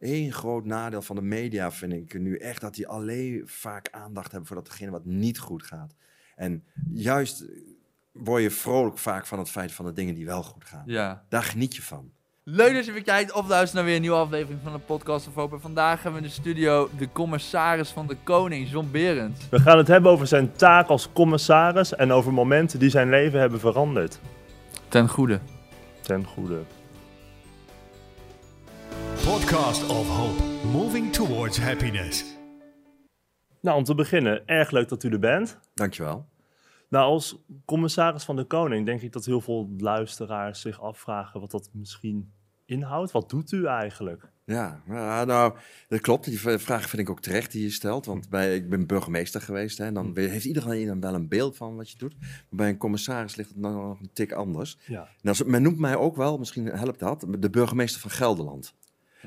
Eén groot nadeel van de media vind ik nu echt dat die alleen vaak aandacht hebben voor datgene wat niet goed gaat. En juist word je vrolijk vaak van het feit van de dingen die wel goed gaan. Ja. Daar geniet je van. Leuk dat je weer kijkt of luistert naar weer een nieuwe aflevering van de podcast of Hoop. En vandaag hebben we in de studio de commissaris van de koning, John Berend. We gaan het hebben over zijn taak als commissaris en over momenten die zijn leven hebben veranderd. Ten goede. Ten goede. Podcast of Hope, moving towards happiness. Nou, om te beginnen, erg leuk dat u er bent. Dankjewel. Nou, als commissaris van de Koning denk ik dat heel veel luisteraars zich afvragen wat dat misschien inhoudt. Wat doet u eigenlijk? Ja, ja, nou, dat klopt. Die vraag vind ik ook terecht die je stelt. Want bij, ik ben burgemeester geweest. Hè, en dan heeft iedereen wel een beeld van wat je doet. Maar bij een commissaris ligt het nog een tik anders. Ja, Nou, men noemt mij ook wel, misschien helpt dat, de burgemeester van Gelderland.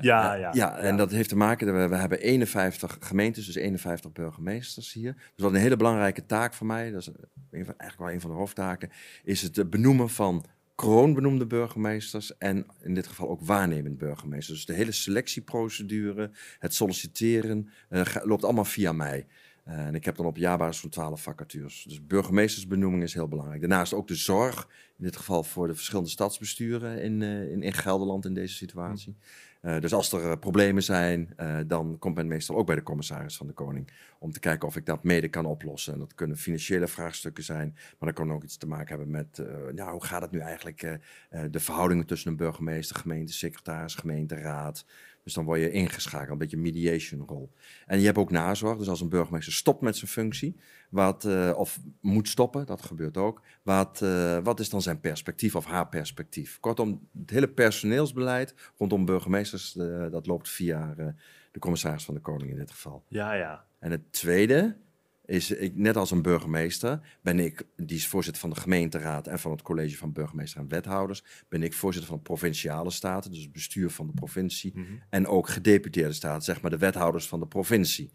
Ja, ja. Ja, en dat heeft te maken, we, we hebben 51 gemeentes, dus 51 burgemeesters hier. Dus wat een hele belangrijke taak voor mij, dat is van, eigenlijk wel een van de hoofdtaken, is het benoemen van kroonbenoemde burgemeesters en in dit geval ook waarnemend burgemeesters. Dus de hele selectieprocedure, het solliciteren, eh, loopt allemaal via mij. Eh, en ik heb dan op jaarbasis zo'n 12 vacatures. Dus burgemeestersbenoeming is heel belangrijk. Daarnaast ook de zorg, in dit geval voor de verschillende stadsbesturen in, eh, in, in Gelderland in deze situatie. Eh, dus als er problemen zijn, dan komt men meestal ook bij de commissaris van de Koning. Om te kijken of ik dat mede kan oplossen. En dat kunnen financiële vraagstukken zijn. Maar dat kan ook iets te maken hebben met, eh, nou, hoe gaat het nu eigenlijk? de verhoudingen tussen een burgemeester, gemeentesecretaris, gemeenteraad. Dus dan word je ingeschakeld, een beetje mediation rol. En je hebt ook nazorg. Dus als een burgemeester stopt met zijn functie, wat, eh, of moet stoppen, dat gebeurt ook. Wat, eh, wat is dan zijn perspectief of haar perspectief? Kortom, het hele personeelsbeleid rondom burgemeesters, eh, dat loopt via de commissaris van de Koning in dit geval. Ja, ja. En het tweede is, ik, net als een burgemeester, ben ik, die is voorzitter van de gemeenteraad en van het college van burgemeester en wethouders, ben ik voorzitter van de provinciale staten, dus het bestuur van de provincie, Mhm. en ook gedeputeerde staten, zeg maar de wethouders van de provincie,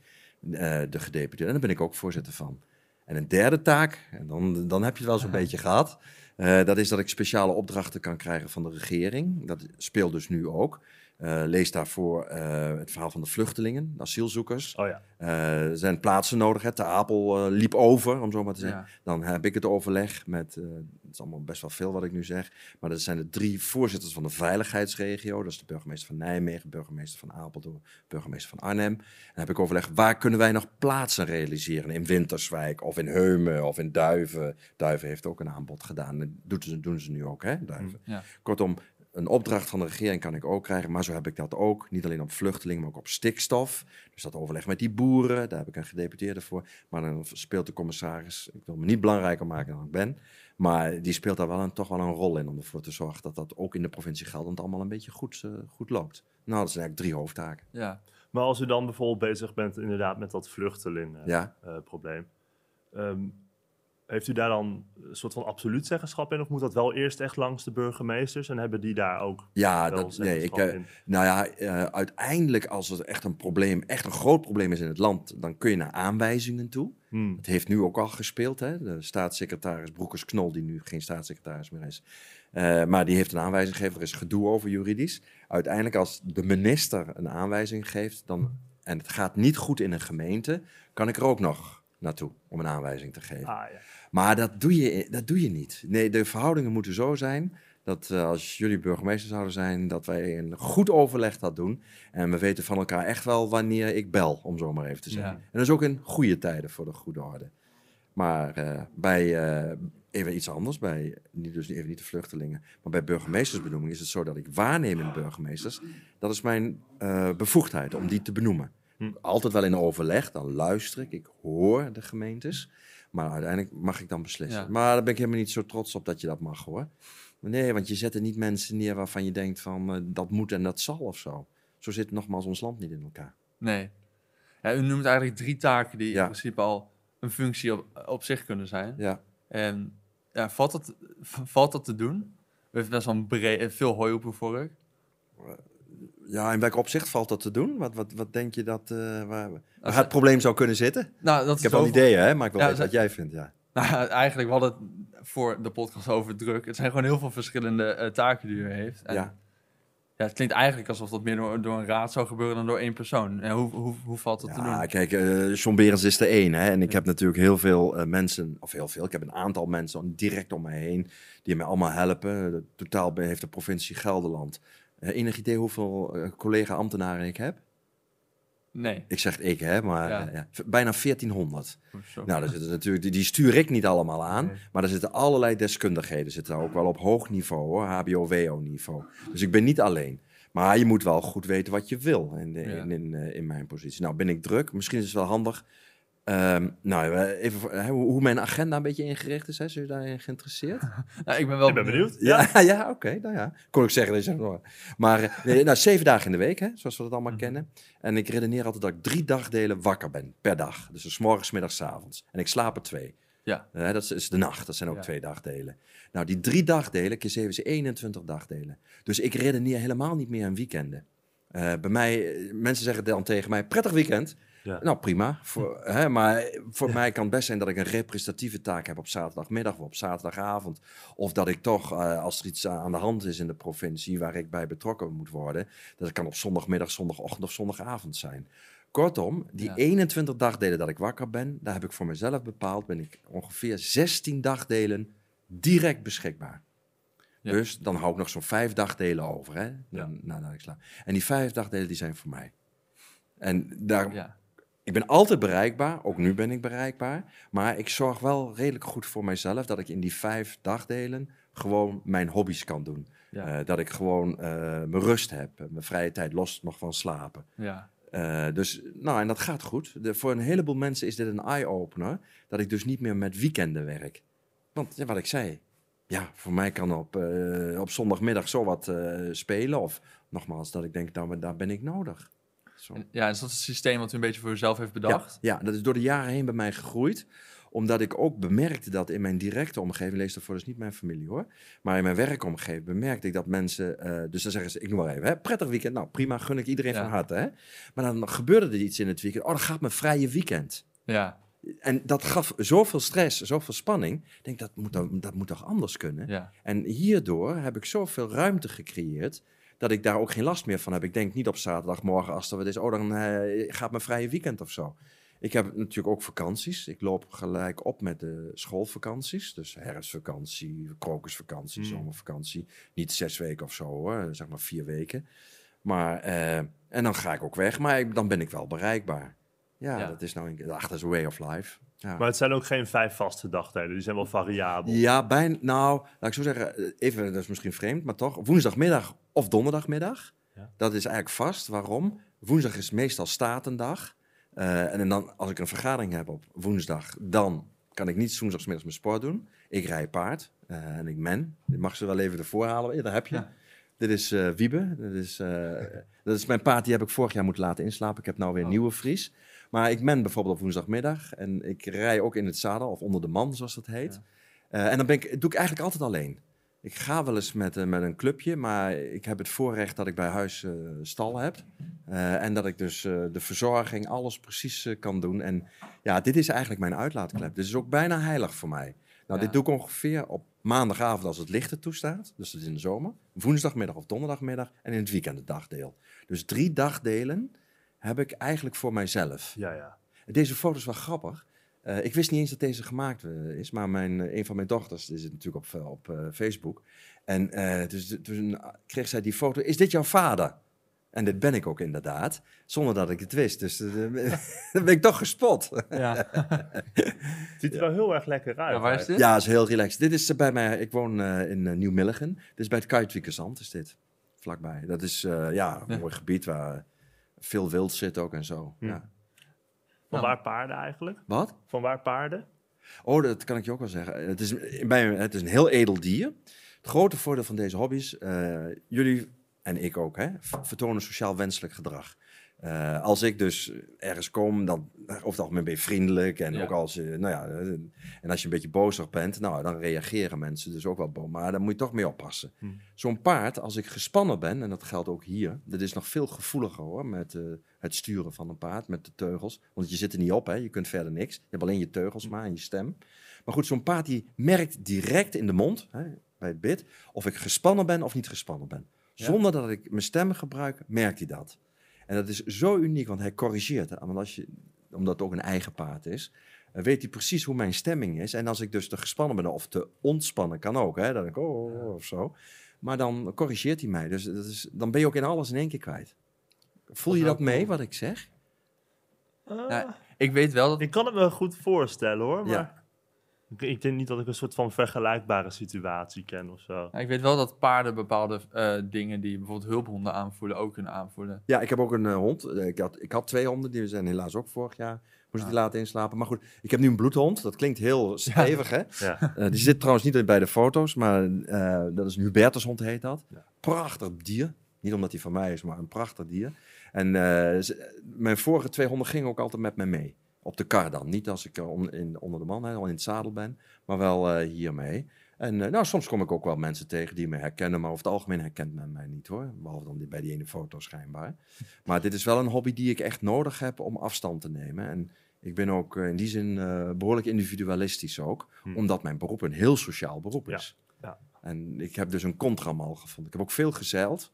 eh, de gedeputeerden. En daar ben ik ook voorzitter van. En een derde taak, en dan, dan heb je het wel zo'n beetje gehad, eh, dat is dat ik speciale opdrachten kan krijgen van de regering. Dat speelt dus nu ook. Eh, lees daarvoor eh, het verhaal van de vluchtelingen, de asielzoekers. Oh ja. Eh, er zijn plaatsen nodig. Hè. Ter Apel liep over, om zo maar te zeggen. Ja. Dan heb ik het overleg met, het is allemaal best wel veel wat ik nu zeg, maar dat zijn de drie voorzitters van de veiligheidsregio. Dat is de burgemeester van Nijmegen, burgemeester van Apeldoorn, burgemeester van Arnhem. En dan heb ik overleg, waar kunnen wij nog plaatsen realiseren? In Winterswijk of in Heumen of in Duiven. Duiven heeft ook een aanbod gedaan. Dat doen ze, doen ze nu ook, hè, Duiven. Ja. Kortom, een opdracht van de regering kan ik ook krijgen, maar zo heb ik dat ook. Niet alleen op vluchtelingen, maar ook op stikstof. Dus dat overleg met die boeren, daar heb ik een gedeputeerde voor. Maar dan speelt de commissaris, ik wil me niet belangrijker maken dan ik ben, maar die speelt daar wel een, toch wel een rol in om ervoor te zorgen dat dat ook in de provincie Gelderland allemaal een beetje goed, eh, goed loopt. Nou, dat zijn eigenlijk drie hoofdtaken. Ja. Maar als u dan bijvoorbeeld bezig bent inderdaad met dat vluchteling-probleem, Ja. ehm, heeft u daar dan een soort van absoluut zeggenschap in? Of moet dat wel eerst echt langs de burgemeesters en hebben die daar ook Ja, dat, nee, ik, eh, in? nou ja, eh, uiteindelijk als er echt een probleem, echt een groot probleem is in het land, dan kun je naar aanwijzingen toe. Hmm. Het heeft nu ook al gespeeld, hè? de staatssecretaris Broekers-Knol, die nu geen staatssecretaris meer is. Eh, maar die heeft een aanwijzing gegeven, er is gedoe over juridisch. Uiteindelijk als de minister een aanwijzing geeft, dan, en het gaat niet goed in een gemeente, kan ik er ook nog naartoe om een aanwijzing te geven. Ah, ja. Maar dat doe, je, dat doe je niet. Nee, de verhoudingen moeten zo zijn dat eh, als jullie burgemeester zouden zijn, dat wij een goed overleg dat doen. En we weten van elkaar echt wel wanneer ik bel, om zo maar even te zeggen. Ja. En dat is ook in goede tijden voor de goede orde. Maar eh, bij, eh, even iets anders, bij, niet, dus even niet de vluchtelingen, maar bij burgemeestersbenoeming is het zo dat ik waarnemend burgemeesters, dat is mijn bevoegdheid om die te benoemen. Hm. Altijd wel in overleg, dan luister ik, ik hoor de gemeentes. Maar uiteindelijk mag ik dan beslissen. Ja. Maar daar ben ik helemaal niet zo trots op dat je dat mag hoor. Nee, want je zet er niet mensen neer waarvan je denkt van eh, dat moet en dat zal of zo. Zo zit nogmaals ons land niet in elkaar. Nee. Ja, u noemt eigenlijk drie taken die Ja. in principe al een functie op, op zich kunnen zijn. Ja. En ja, valt, dat, valt dat te doen? U heeft best wel een breed, veel hooi op uw vork. Ja, in welk opzicht valt dat te doen? Wat, wat, wat denk je dat, eh, waar, waar het probleem zou kunnen zitten? Nou, dat Ik heb wel ideeën, hè? maar ik wil Ja, weten wat jij vindt. Ja. Nou, eigenlijk, we hadden het voor de podcast over druk. Het zijn gewoon heel veel verschillende eh, taken die u heeft. En Ja. Ja, het klinkt eigenlijk alsof dat meer door, door een raad zou gebeuren dan door één persoon. En hoe, hoe, hoe valt dat te Ja, doen? kijk, eh John Berens is er één. Hè? En ik heb natuurlijk heel veel mensen, of heel veel, ik heb een aantal mensen direct om mij heen die mij allemaal helpen. Totaal heeft de provincie Gelderland. Eh, enig idee hoeveel eh, collega-ambtenaren ik heb? Nee. Ik zeg ik, hè, maar Ja. eh, ja, bijna 1400. Oh, zo. Nou, daar zitten natuurlijk, die, stuur ik niet allemaal aan, Nee. maar er zitten allerlei deskundigheden. Zitten ook wel op hoog niveau, hoor, HBO-WO-niveau. Dus ik ben niet alleen. Maar je moet wel goed weten wat je wil in, de- Ja. in, in, in mijn positie. Nou, ben ik druk. Misschien is het wel handig. Ehm, nou, eh, even voor- hè, hoe, mijn agenda een beetje ingericht is. Hè? Zijn jullie daarin geïnteresseerd? Nou, ik ben wel Ik ben benieuwd. Ja, ja, oké. nou ja, kon ik zeggen. Dat nou, maar eh, nee, nou, zeven dagen in de week, hè, zoals we dat allemaal Mhm. kennen. En ik redeneer altijd dat ik drie dagdelen wakker ben per dag. Dus 's morgens, middags, avonds. En ik slaap er twee. Ja. Eh, dat is, is de nacht. Dat zijn ook Ja. twee dagdelen. Nou, die drie dagdelen, keer zeven is 21 dagdelen. Dus ik redeneer helemaal niet meer aan weekenden. Eh, bij mij, mensen zeggen dan tegen mij, prettig weekend. Ja. Nou, prima. Voor, hè, maar voor mij kan het best zijn dat ik een representatieve taak heb op zaterdagmiddag of op zaterdagavond. Of dat ik toch, eh, als er iets aan de hand is in de provincie waar ik bij betrokken moet worden, dat het kan op zondagmiddag, zondagochtend of zondagavond zijn. Kortom, die Ja. 21 dagdelen dat ik wakker ben, daar heb ik voor mezelf bepaald, ben ik ongeveer 16 dagdelen direct beschikbaar. Ja. Dus dan hou ik nog zo'n vijf dagdelen over, hè, Ja. nadat ik slaap. En die vijf dagdelen, die zijn voor mij. En daar. Ik ben altijd bereikbaar, ook nu ben ik bereikbaar. Maar ik zorg wel redelijk goed voor mijzelf dat ik in die vijf dagdelen gewoon mijn hobby's kan doen. Ja. Eh, dat ik gewoon eh, mijn rust heb, mijn vrije tijd los nog van slapen. ja. Eh, dus, nou, en dat gaat goed. De, voor een heleboel mensen is dit een eye-opener, dat ik dus niet meer met weekenden werk. Want, ja, wat ik zei, ja, voor mij kan op, op zondagmiddag zo wat spelen. Of nogmaals, dat ik denk, nou, daar ben ik nodig. Zo. Ja, is dat het systeem wat u een beetje voor uzelf heeft bedacht? Ja, ja, dat is door de jaren heen bij mij gegroeid. Omdat ik ook bemerkte dat in mijn directe omgeving, lees daarvoor dus niet mijn familie hoor, maar in mijn werkomgeving bemerkte ik dat mensen, eh, dus dan zeggen ze, ik noem maar even, hè, prettig weekend, nou prima, gun ik iedereen Ja. van harte. Hè? Maar dan gebeurde er iets in het weekend, oh dan gaat mijn vrije weekend. Ja. En dat gaf zoveel stress, zoveel spanning. Ik denk, dat moet, dat moet toch anders kunnen? ja. En hierdoor heb ik zoveel ruimte gecreëerd dat ik daar ook geen last meer van heb. Ik denk niet op zaterdagmorgen als er wat is, oh dan eh, gaat mijn vrije weekend of zo. Ik heb natuurlijk ook vakanties. Ik loop gelijk op met de schoolvakanties. Dus herfstvakantie, krokusvakantie, Hmm. zomervakantie. Niet zes weken of zo hoor, zeg maar vier weken. Maar, eh, en dan ga ik ook weg, maar ik- dan ben ik wel bereikbaar. Ja, Ja. dat is nou een, ach, dat is way of life. Ja. Maar het zijn ook geen vijf vaste dagdelen. Die zijn wel variabel. Ja, bijna. Nou, laat ik zo zeggen, eh, even, dat is misschien vreemd, maar toch. Woensdagmiddag of donderdagmiddag. Ja. Dat is eigenlijk vast. Waarom? Woensdag is meestal statendag. Eh, en dan, als ik een vergadering heb op woensdag, dan kan ik niet woensdagsmiddags mijn sport doen. Ik rij paard eh, en ik men. Ik mag ze wel even ervoor halen. Ja, daar heb je. Ja. Dit is eh, Wiebe. Dat is, eh, dat is mijn paard, die heb ik vorig jaar moeten laten inslapen. Ik heb nou weer een Oh. nieuwe Fries. Maar ik men bijvoorbeeld op woensdagmiddag. En ik rij ook in het zadel, of onder de man, zoals dat heet. Ja. Eh, en dan ben ik, doe ik eigenlijk altijd alleen. Ik ga wel eens met, eh, met een clubje, maar ik heb het voorrecht dat ik bij huis eh, stal heb. En dat ik dus de verzorging, alles precies kan doen. En ja, dit is eigenlijk mijn uitlaatklep. Dit is ook bijna heilig voor mij. Nou, Ja. dit doe ik ongeveer op maandagavond als het licht er toestaat. Dus dat is in de zomer. Woensdagmiddag of donderdagmiddag. En in het weekend het dagdeel. Dus drie dagdelen heb ik eigenlijk voor mijzelf. Ja, ja. Deze foto is wel grappig. Eh, ik wist niet eens dat deze gemaakt eh, is, maar mijn, eh, een van mijn dochters die zit natuurlijk op, op eh, Facebook. En eh, dus, toen kreeg zij die foto. Is dit jouw vader? En dit ben ik ook inderdaad, zonder dat ik het wist. Dus dan ben ik toch gespot. Ja. Het ziet er wel heel erg lekker uit. Ja, waar is dit? Ja, is heel relaxed. Dit is bij mij, ik woon eh, in uh, Nieuw-Milligen. Dit is bij het Kuitwiekerzand, is dit. Vlakbij. Dat is eh, ja, een Ja. mooi gebied waar veel wild zit ook en zo. Hm. Ja. Van Nou. waar paarden eigenlijk? Wat? Van waar paarden? Oh, dat kan ik je ook wel zeggen. Het is, bij, het is een heel edel dier. Het grote voordeel van deze hobby's, eh, jullie en ik ook, hè, vertonen sociaal wenselijk gedrag. Eh, als ik dus ergens kom, dan over het algemeen ben je vriendelijk. En Ja. ook als je, nou ja, eh, en als je een beetje bozig bent, nou, dan reageren mensen dus ook wel boos. Maar daar moet je toch mee oppassen. Hm. Zo'n paard, als ik gespannen ben, en dat geldt ook hier, dat is nog veel gevoeliger hoor, met eh, het sturen van een paard, met de teugels. Want je zit er niet op, hè, je kunt verder niks. Je hebt alleen je teugels maar en je stem. Maar goed, zo'n paard die merkt direct in de mond, hè, bij het bit, of ik gespannen ben of niet gespannen ben. Zonder dat ik mijn stem gebruik, merkt hij dat. En dat is zo uniek, want hij corrigeert. Want als je, omdat het ook een eigen paard is, eh, weet hij precies hoe mijn stemming is. En als ik dus te gespannen ben of te ontspannen, kan ook. Hè? Dan denk ik, oh, oh, oh, of zo. Maar dan corrigeert hij mij. Dus dat is, dan ben je ook in alles in één keer kwijt. Voel je Dat mee, cool. wat ik zeg? Ja, ik weet wel dat... Ik kan het me goed voorstellen hoor, maar Ja. Ik, ik denk niet dat ik een soort van vergelijkbare situatie ken of zo. Ja, ik weet wel dat paarden bepaalde eh, dingen die bijvoorbeeld hulphonden aanvoelen ook kunnen aanvoelen. Ja, ik heb ook een eh, hond. Eh, Ik had, ik had twee honden, die zijn helaas ook vorig jaar. Moest ik die laten inslapen. Maar goed, ik heb nu een bloedhond. Dat klinkt heel stevig, hè? Ja. Eh, die zit trouwens niet bij de foto's, maar eh, dat is een Hubertushond heet dat. Ja. Prachtig dier. Niet omdat hij van mij is, maar een prachtig dier. En eh, mijn vorige twee honden gingen ook altijd met me mee. Op de kar dan. Niet als ik eh, on- in, onder de man, hè, al in het zadel ben, maar wel eh, hiermee. En eh, nou, soms kom ik ook wel mensen tegen die me herkennen, maar over het algemeen herkent men mij niet hoor. Behalve dan die, bij die ene foto schijnbaar. Maar dit is wel een hobby die ik echt nodig heb om afstand te nemen. En ik ben ook in die zin eh, behoorlijk individualistisch ook, Hm. omdat mijn beroep een heel sociaal beroep Ja, is. ja. En ik heb dus een contramal gevonden. Ik heb ook veel gezeild.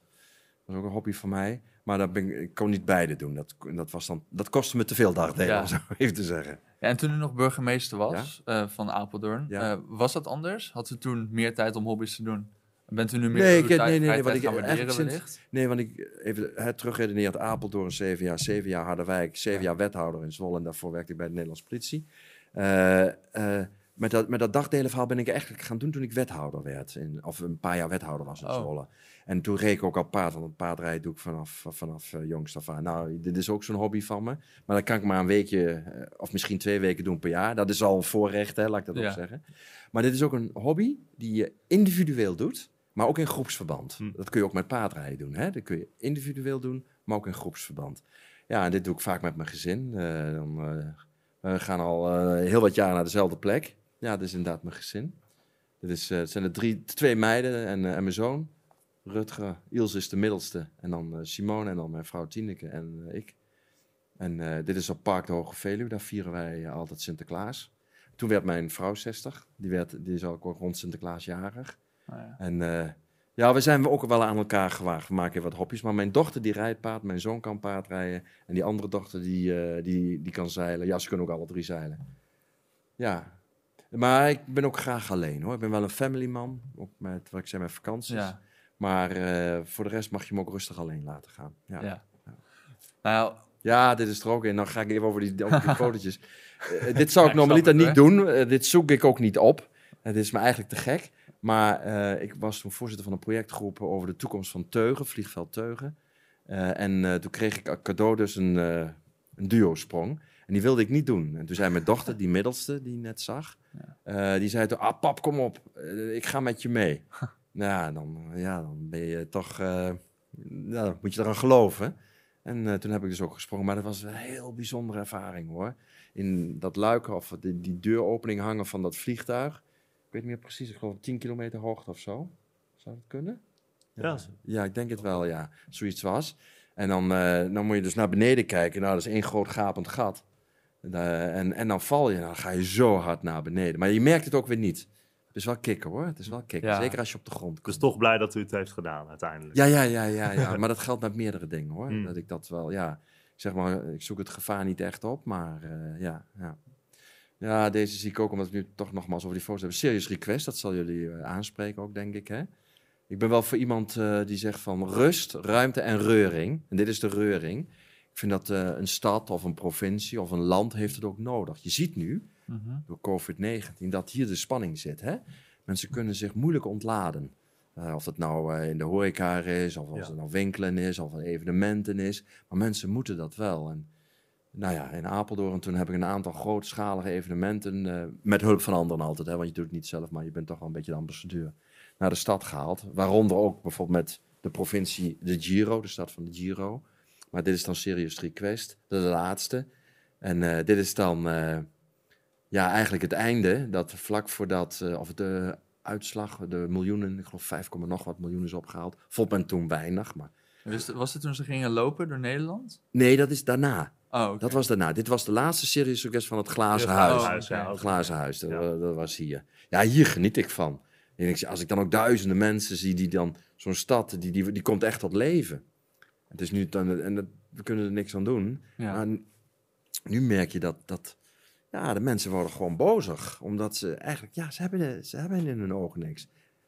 Dat is ook een hobby van mij. Maar dat ben ik, kon niet beide doen. Dat, dat, was dan, dat kostte me te veel dagdelen, Ja. om zo even te zeggen. Ja, en toen u nog burgemeester was eh, van Apeldoorn, Ja. eh, was dat anders? Had u toen meer tijd om hobby's te doen? Bent u nu meer Nee, ik- nee, tijd- nee, nee, tijd ik waarderen sinds- wellicht? Nee, want ik even het terugredeneerd Apeldoorn, zeven jaar, zeven jaar Harderwijk, zeven jaar wethouder in Zwolle en daarvoor werkte ik bij de Nederlandse politie. Eh, eh, met, dat, met dat dagdelenverhaal ben ik eigenlijk gaan doen toen ik wethouder werd, in, of een paar jaar wethouder was in Oh. En toen reed ik ook al paard, want paardrijden doe ik vanaf, vanaf uh, jongst af aan. Nou, dit is ook zo'n hobby van me, maar dat kan ik maar een weekje eh, of misschien twee weken doen per jaar. Dat is al een voorrecht, hè, laat ik dat Ja. ook zeggen. Maar dit is ook een hobby die je individueel doet, maar ook in groepsverband. Hm. Dat kun je ook met paardrijden doen. Hè? Dat kun je individueel doen, maar ook in groepsverband. Ja, en dit doe ik vaak met mijn gezin. Eh, dan, we gaan al heel wat jaar naar dezelfde plek. Ja, dat is inderdaad mijn gezin. Dit is, het zijn er drie, twee meiden en, en mijn zoon. Rutger, Ilse is de middelste. En dan eh, Simone en dan mijn vrouw Tineke en eh, ik. En eh, dit is op Park de Hoge Veluwe. Daar vieren wij altijd Sinterklaas. Toen werd mijn vrouw 60. Die, werd, die is ook rond Sinterklaas jarig. Nou ja. En ja, we zijn ook wel aan elkaar gewaagd. We maken wat hopjes. Maar mijn dochter die rijdt paard, mijn zoon kan paardrijden. En die andere dochter die, die, die kan zeilen. Ja, ze kunnen ook alle drie zeilen. Ja. Maar ik ben ook graag alleen hoor. Ik ben wel een family man. Ook met wat ik zei, met vakanties. Ja, Maar eh, voor de rest mag je hem ook rustig alleen laten gaan. Ja, ja. ja. Nou, dit is er ook in. Dan ga ik even over die, over die fotootjes. Eh, dit zou ik Ja, ik normaliter niet doen. Eh, dit zoek ik ook niet op. Het is me eigenlijk te gek. Maar ik was toen voorzitter van een projectgroep over de toekomst van Teugen, vliegveld Teugen. En toen kreeg ik cadeau dus een, een duo-sprong. En die wilde ik niet doen. En toen zei mijn dochter, die middelste, die je net zag, eh, die zei toen, ah pap, kom op, ik ga met je mee. nou, dan, eh, ja, dan ben je toch, eh, ja, dan moet je eraan geloven. En eh, toen heb ik dus ook gesprongen. Maar dat was een heel bijzondere ervaring hoor. In dat luik of die, die deuropening hangen van dat vliegtuig. Ik weet niet meer precies, ik geloof op 10 kilometer hoogte of zo. Zou dat kunnen? Ja, Ja, ik denk het wel, ja. Zoiets was. En dan, dan moet je dus naar beneden kijken. Nou, dat is één groot gapend gat. En, en dan val je, dan ga je zo hard naar beneden. Maar je merkt het ook weer niet. Het is wel kicken hoor, het is wel kicken. Ja. Zeker als je op de grond ik was komt. toch blij dat u het heeft gedaan uiteindelijk. Ja, ja, ja, ja, ja. maar dat geldt met meerdere dingen hoor. Hmm. Dat ik dat wel, ja. Zeg maar, ik zoek het gevaar niet echt op, maar eh, ja, ja. Ja, deze zie ik ook, omdat we nu toch nogmaals over die foto's hebben. Serious request, dat zal jullie eh, aanspreken ook, denk ik. Hè? Ik ben wel voor iemand eh, die zegt van rust, ruimte en reuring. En dit is de reuring. Ik vind dat eh, een stad of een provincie of een land heeft het ook nodig. Je ziet nu, mhm. door COVID-19, dat hier de spanning zit. Hè? Mensen kunnen zich moeilijk ontladen. Eh, of het nou eh, in de horeca is, of als Ja. het nou winkelen is, of evenementen is. Maar mensen moeten dat wel. En nou ja, in Apeldoorn toen heb ik een aantal grootschalige evenementen, eh, met hulp van anderen altijd, hè, want je doet het niet zelf, maar je bent toch wel een beetje de ambassadeur, naar de stad gehaald. Waaronder ook bijvoorbeeld met de provincie de Giro, de stad van de Giro. Maar dit is dan Serious Request, dat de laatste. En dit is dan ja, eigenlijk het einde, dat vlak voordat, eh, of de uitslag, de miljoenen, ik geloof 5, komma nog wat miljoen is opgehaald. Vond men toen weinig, maar Was, het- was het toen ze gingen lopen door Nederland? nee, dat is daarna. Oh. Dat was daarna. Dit was de laatste Serious Request van het Glazen Huis. oh. Het glazen huis, dat, Ja. wa- dat was hier. Ja, hier geniet ik van. En ik, als ik dan ook duizenden mensen zie die dan zo'n stad, die, die, die komt echt tot leven. Het is nu dan, en dat, we kunnen er niks aan doen. Ja. Maar nu merk je dat, dat ja, de mensen worden gewoon bozig. Omdat ze eigenlijk, ja, ze hebben, ze hebben in hun ogen niks.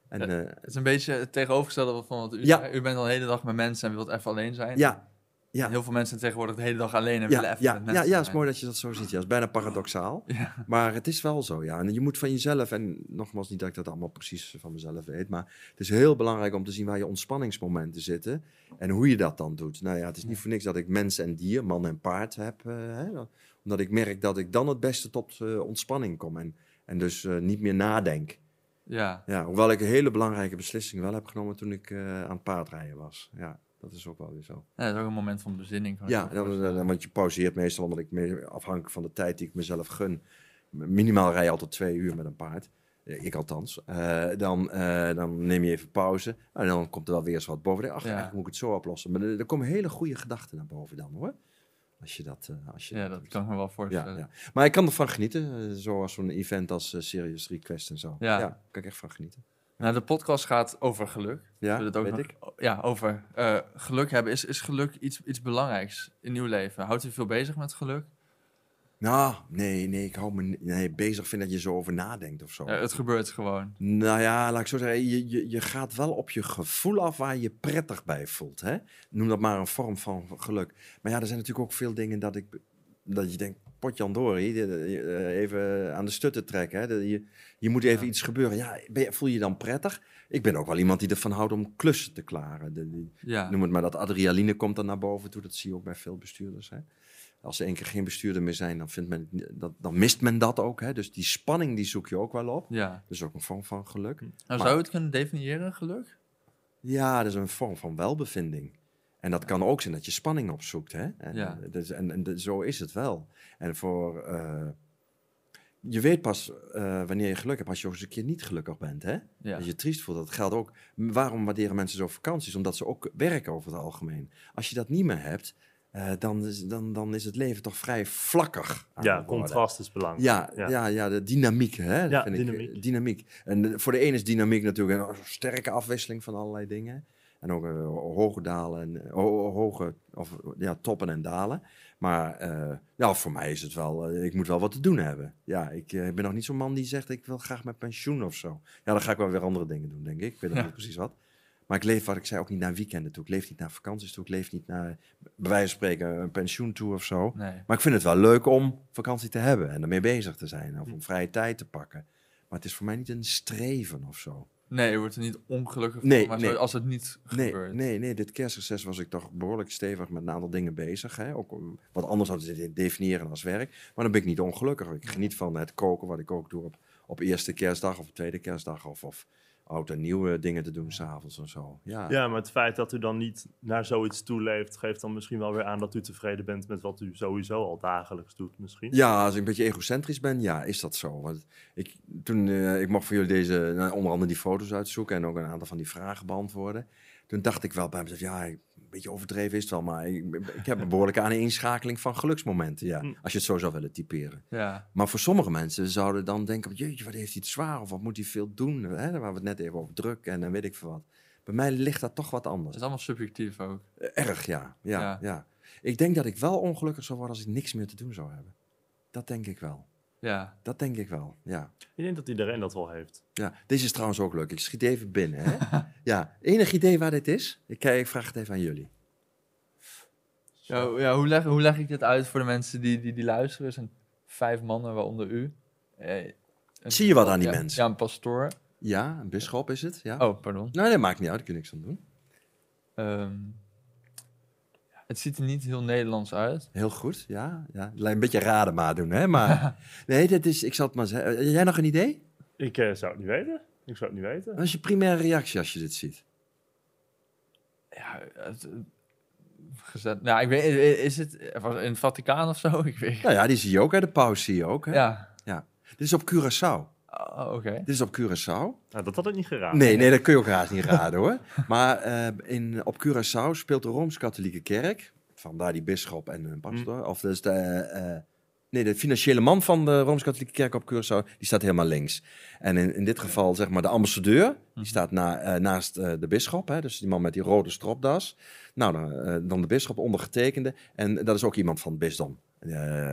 En Ja. ja, Het is een beetje het tegenovergestelde van wat u Ja. U bent al de hele dag met mensen en wilt even alleen zijn. ja, ja, Heel veel mensen tegenwoordig de hele dag alleen en ja, willen even ja, met ja, mensen ja, het is mooi dat je dat zo ziet. Ja, het is bijna paradoxaal. Ja. Maar het is wel zo, ja. En je moet van jezelf, en nogmaals niet dat ik dat allemaal precies van mezelf weet, maar het is heel belangrijk om te zien waar je ontspanningsmomenten zitten en hoe je dat dan doet. Nou ja, het is niet voor niks dat ik mens en dier, man en paard heb, eh, hè, omdat ik merk dat ik dan het beste tot eh, ontspanning kom en, en dus eh, niet meer nadenk. Ja. Ja, hoewel ik een hele belangrijke beslissing wel heb genomen toen ik eh, aan het paardrijden was. Ja, dat is ook wel weer zo. Ja, dat is ook een moment van bezinning. Ja, dan, want je pauzeert meestal, omdat ik me, afhankelijk van de tijd die ik mezelf gun, minimaal rij je altijd twee uur met een paard. Ik althans. Dan, dan neem je even pauze. En dan komt er wel weer eens wat boven. Ach, Ja. moet ik het zo oplossen. Maar er, er komen hele goede gedachten naar boven dan hoor. Als je dat. eh, als je Ja, dat kan ik me wel voorstellen. ja. Maar ik kan ervan genieten. eh, zoals zo'n event als eh, Serious Request en zo. Ja. daar kan ik echt van genieten. Nou, de podcast gaat over geluk. Ja, het ook weet nog- ik. Ja, over geluk hebben. Is, is geluk iets, iets belangrijks in uw leven? Houdt u veel bezig met geluk? Nou, nee, nee, ik hou me nee, bezig vind dat je zo over nadenkt of zo. Ja, het gebeurt gewoon. Nou ja, laat ik zo zeggen, je, je, je gaat wel op je gevoel af waar je prettig bij voelt. Hè? Noem dat maar een vorm van geluk. Maar ja, er zijn natuurlijk ook veel dingen dat, ik, dat je denkt, potjandori, eh, even aan de stutten trekken. Hè? Je, je moet even Ja. iets gebeuren. Ja, ben je, voel je je dan prettig? Ik ben ook wel iemand die ervan houdt om klussen te klaren. De, die- Ja. Noem het maar dat adrenaline komt dan naar boven toe. Dat zie je ook bij veel bestuurders. Hè? Als ze één keer geen bestuurder meer zijn, dan, vindt men, dat, dan mist men dat ook. Hè? Dus die spanning die zoek je ook wel op. ja. Dat is ook een vorm van geluk. Nou, Maar- zou je het kunnen definiëren, geluk? Ja, dat is een vorm van welbevinding. En dat kan ook zijn dat je spanning opzoekt. Hè? En, Ja. dus- en, zo is het wel. En voor. eh, je weet pas eh, wanneer je geluk hebt als je ook eens een keer niet gelukkig bent. Hè? Ja. Als je triest voelt. Dat geldt ook. Waarom waarderen mensen zo vakanties? Omdat ze ook werken over het algemeen. Als je dat niet meer hebt, eh, dan, is, dan, dan is het leven toch vrij vlakkig. Ja, contrast is belangrijk. Ja, ja. Ja. Ja, de dynamiek. Hè, Ja, vind Ik, dynamiek. eh, dynamiek. En de- voor de ene is dynamiek natuurlijk een sterke afwisseling van allerlei dingen. En ook eh, hoge dalen en eh, ho- hoge of, ja, toppen en dalen. Maar eh, ja, voor mij is het wel, eh, ik moet wel wat te doen hebben. Ja, ik eh, ben nog niet zo'n man die zegt, ik wil graag met pensioen of zo. Ja, dan ga ik wel weer andere dingen doen, denk ik. Ik weet nog Ja. niet precies wat. Maar ik leef, wat ik zei, ook niet naar weekenden toe. Ik leef niet naar vakanties toe. Ik leef niet naar, bij wijze van spreken, een pensioen toe of zo. Nee. Maar ik vind het wel leuk om vakantie te hebben en ermee bezig te zijn. Of om vrije tijd te pakken. Maar het is voor mij niet een streven of zo. Nee, je wordt er niet ongelukkig van, Nee, maar nee. als het niet Nee, gebeurt. nee, nee, dit kerstreces was ik toch behoorlijk stevig met een aantal dingen bezig. Hè? Ook om- wat anders hadden ze definiëren als werk. Maar dan ben ik niet ongelukkig. Ik geniet van het koken, wat ik ook doe op, op eerste kerstdag of tweede kerstdag. Of, of oud en nieuwe dingen te doen s'avonds en zo. Ja. Ja, maar het feit dat u dan niet naar zoiets toeleeft, geeft dan misschien wel weer aan dat u tevreden bent met wat u sowieso al dagelijks doet, misschien. Ja, als ik een beetje egocentrisch ben, ja, is dat zo. Want ik, toen eh, ik mocht voor jullie deze, nou, onder andere die foto's uitzoeken en ook een aantal van die vragen beantwoorden. Toen dacht ik wel bij mezelf, ja, een beetje overdreven is het wel, maar ik, ik heb een behoorlijke aaneenschakeling van geluksmomenten, ja. Hm. Als je het zo zou willen typeren. Ja. Maar voor sommige mensen zouden dan denken, jeetje, wat heeft hij het zwaar of wat moet hij veel doen? Hè? Waar we het net even over druk en dan weet ik veel wat. Bij mij ligt dat toch wat Het anders. is allemaal subjectief ook. Eh, Erg, ja. Ja, Ja. ja. Ik denk dat ik wel ongelukkig zou worden als ik niks meer te doen zou hebben. Dat denk ik wel. Ja. Dat denk ik wel, ja. Ik denk dat iedereen dat wel heeft. ja. Deze is trouwens ook leuk. Ik schiet even binnen, hè. ja, enig idee waar dit is? Ik, kijk, ik vraag het even aan jullie. Ja, ja, hoe, leg, hoe leg ik dit uit voor de mensen die, die, die luisteren? Er zijn vijf mannen, waaronder u. Eh, een- Zie je wat aan die ja, mensen? Ja, een pastoor. Ja, een bisschop is het, ja. Oh, pardon. Nee, dat maakt niet uit, daar kun je niks aan doen. Ehm, het ziet er niet heel Nederlands uit. Heel goed, ja. ja. Een beetje raden maar doen, hè. Maar nee, dit is, ik zal het maar zeggen. Eh, Jij nog een idee? Ik eh, zou het niet weten. Ik zou het niet weten. Wat is je primaire reactie als je dit ziet? Ja, het, het- gezet. Nou, ik weet, is het in het Vaticaan of zo? Ik weet. Nou ja, die zie je ook, hè. De paus zie je ook, hè. Ja. Dit is op Curaçao. Oh, Oké. Dit is op Curaçao. Nou, dat had ik niet geraden. Nee, nee, dat kun je ook haast niet raden hoor. Maar eh, in, op Curaçao speelt de Rooms-Katholieke Kerk, vandaar die bisschop en een pastor, of dus de, eh, Nee, de financiële man van de Rooms-Katholieke Kerk op Curaçao, die staat helemaal links. En in, in dit geval, zeg maar, de ambassadeur, die Mhm. staat na, eh, naast eh, de bisschop. Hè, dus die man met die rode stropdas. Nou, dan, eh, dan de bisschop, ondergetekende. En dat is ook iemand van het bisdom.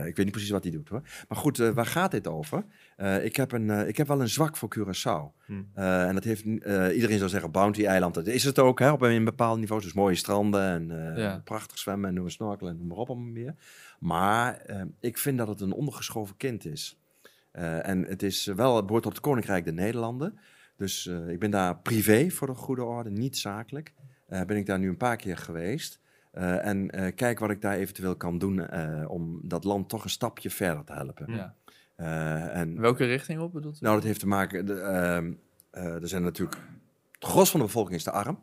Ik weet niet precies wat hij doet hoor. Maar goed, eh, waar gaat dit over? Eh, ik, heb een, eh, ik heb wel een zwak voor Curaçao. Hmm. En dat heeft, iedereen zou zeggen Bounty-eiland. Dat is het ook hè, op een bepaald niveau. Dus mooie stranden en Ja. prachtig zwemmen en we snorkelen en noem maar op allemaal meer. Maar ik vind dat het een ondergeschoven kind is. En het is wel, het behoort tot het Koninkrijk der Nederlanden. Dus ik ben daar privé voor de goede orde, niet zakelijk. Ben ik daar nu een paar keer geweest. Eh, en eh, kijk wat ik daar eventueel kan doen eh, om dat land toch een stapje verder te helpen. Ja. En Welke richting op bedoelt u? nou, dat heeft te maken. De, ehm, eh, er zijn natuurlijk. Het gros van de bevolking is te arm.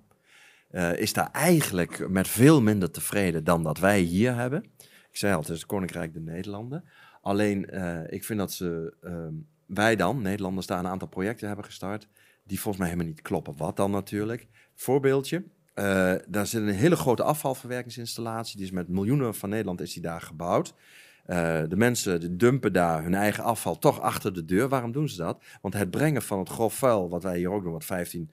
Is daar eigenlijk met veel minder tevreden dan dat wij hier hebben. Ik zei al, het is het Koninkrijk der Nederlanden. Alleen, ik vind dat ze. ehm, wij dan, Nederlanders, daar een aantal projecten hebben gestart. die volgens mij helemaal niet kloppen. Wat dan natuurlijk? Voorbeeldje. Eh, daar zit een hele grote afvalverwerkingsinstallatie. Die is met miljoenen van Nederland is die daar gebouwd. Eh, de mensen die dumpen daar hun eigen afval toch achter de deur. Waarom doen ze dat? Want het brengen van het grof vuil, wat wij hier ook doen, wat 15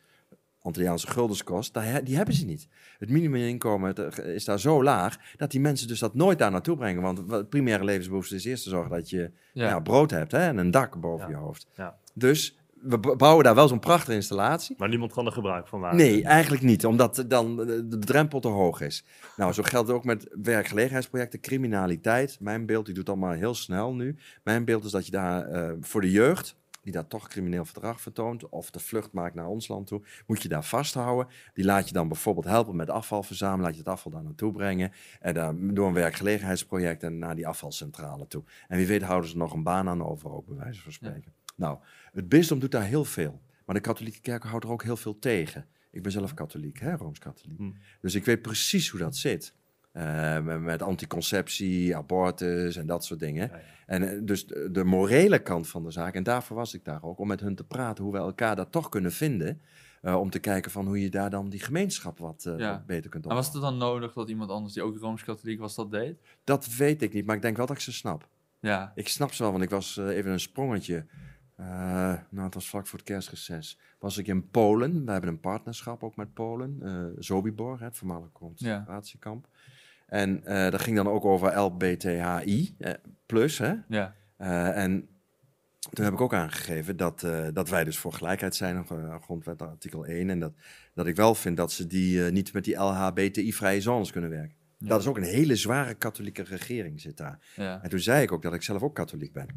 Antilliaanse guldens kost, daar, die hebben ze niet. Het minimuminkomen eh, is daar zo laag dat die mensen dus dat nooit daar naartoe brengen. Want het primaire levensbehoefte is eerst te zorgen dat je Ja. brood hebt hè, en een dak boven Ja. je hoofd. Ja. Dus we bouwen daar wel zo'n prachtige installatie. Maar niemand kan er gebruik van maken. Nee, eigenlijk niet, omdat dan de de drempel te hoog is. Nou, zo geldt het ook met werkgelegenheidsprojecten, criminaliteit. Mijn beeld, die doet allemaal heel snel nu. Mijn beeld is dat je daar eh, voor de jeugd, die daar toch crimineel gedrag vertoont, of de vlucht maakt naar ons land toe, moet je daar vasthouden. Die laat je dan bijvoorbeeld helpen met afval verzamelen, laat je het afval daar naartoe brengen. En dan door een werkgelegenheidsproject en naar die afvalcentrale toe. En wie weet houden ze er nog een baan aan over, ook bij wijze van spreken. Nou, het bisdom doet daar heel veel. Maar de katholieke kerk houdt er ook heel veel tegen. Ik ben zelf katholiek, hè, Rooms-katholiek. Hm. Dus ik weet precies hoe dat zit. Eh, met, anticonceptie, abortus en dat soort dingen. Ja, ja. En eh, dus de, de morele kant van de zaak, en daarvoor was ik daar ook, om met hun te praten hoe we elkaar daar toch kunnen vinden. eh, om te kijken van hoe je daar dan die gemeenschap wat, Ja. wat beter kunt Maar was opbouwen. het dan nodig dat iemand anders die ook Rooms-Katholiek was dat deed? Dat weet ik niet, maar ik denk wel dat ik ze snap. Ja. Ik snap ze wel, want ik was even een sprongetje. Eh, nou, het was vlak voor het kerstreces. Was ik in Polen. We hebben een partnerschap ook met Polen. eh Sobibor, hè, het voormalige concentratiekamp. En eh, dat ging dan ook over LBTHI plus. Hè? Ja. En toen heb ik ook aangegeven dat, dat wij dus voor gelijkheid zijn, uh, grondwet artikel 1. En dat, dat ik wel vind dat ze die niet met die LHBTI-vrije zones kunnen werken. Ja. Dat is ook een hele zware katholieke regering zit daar. Ja. En toen zei ik ook dat ik zelf ook katholiek ben.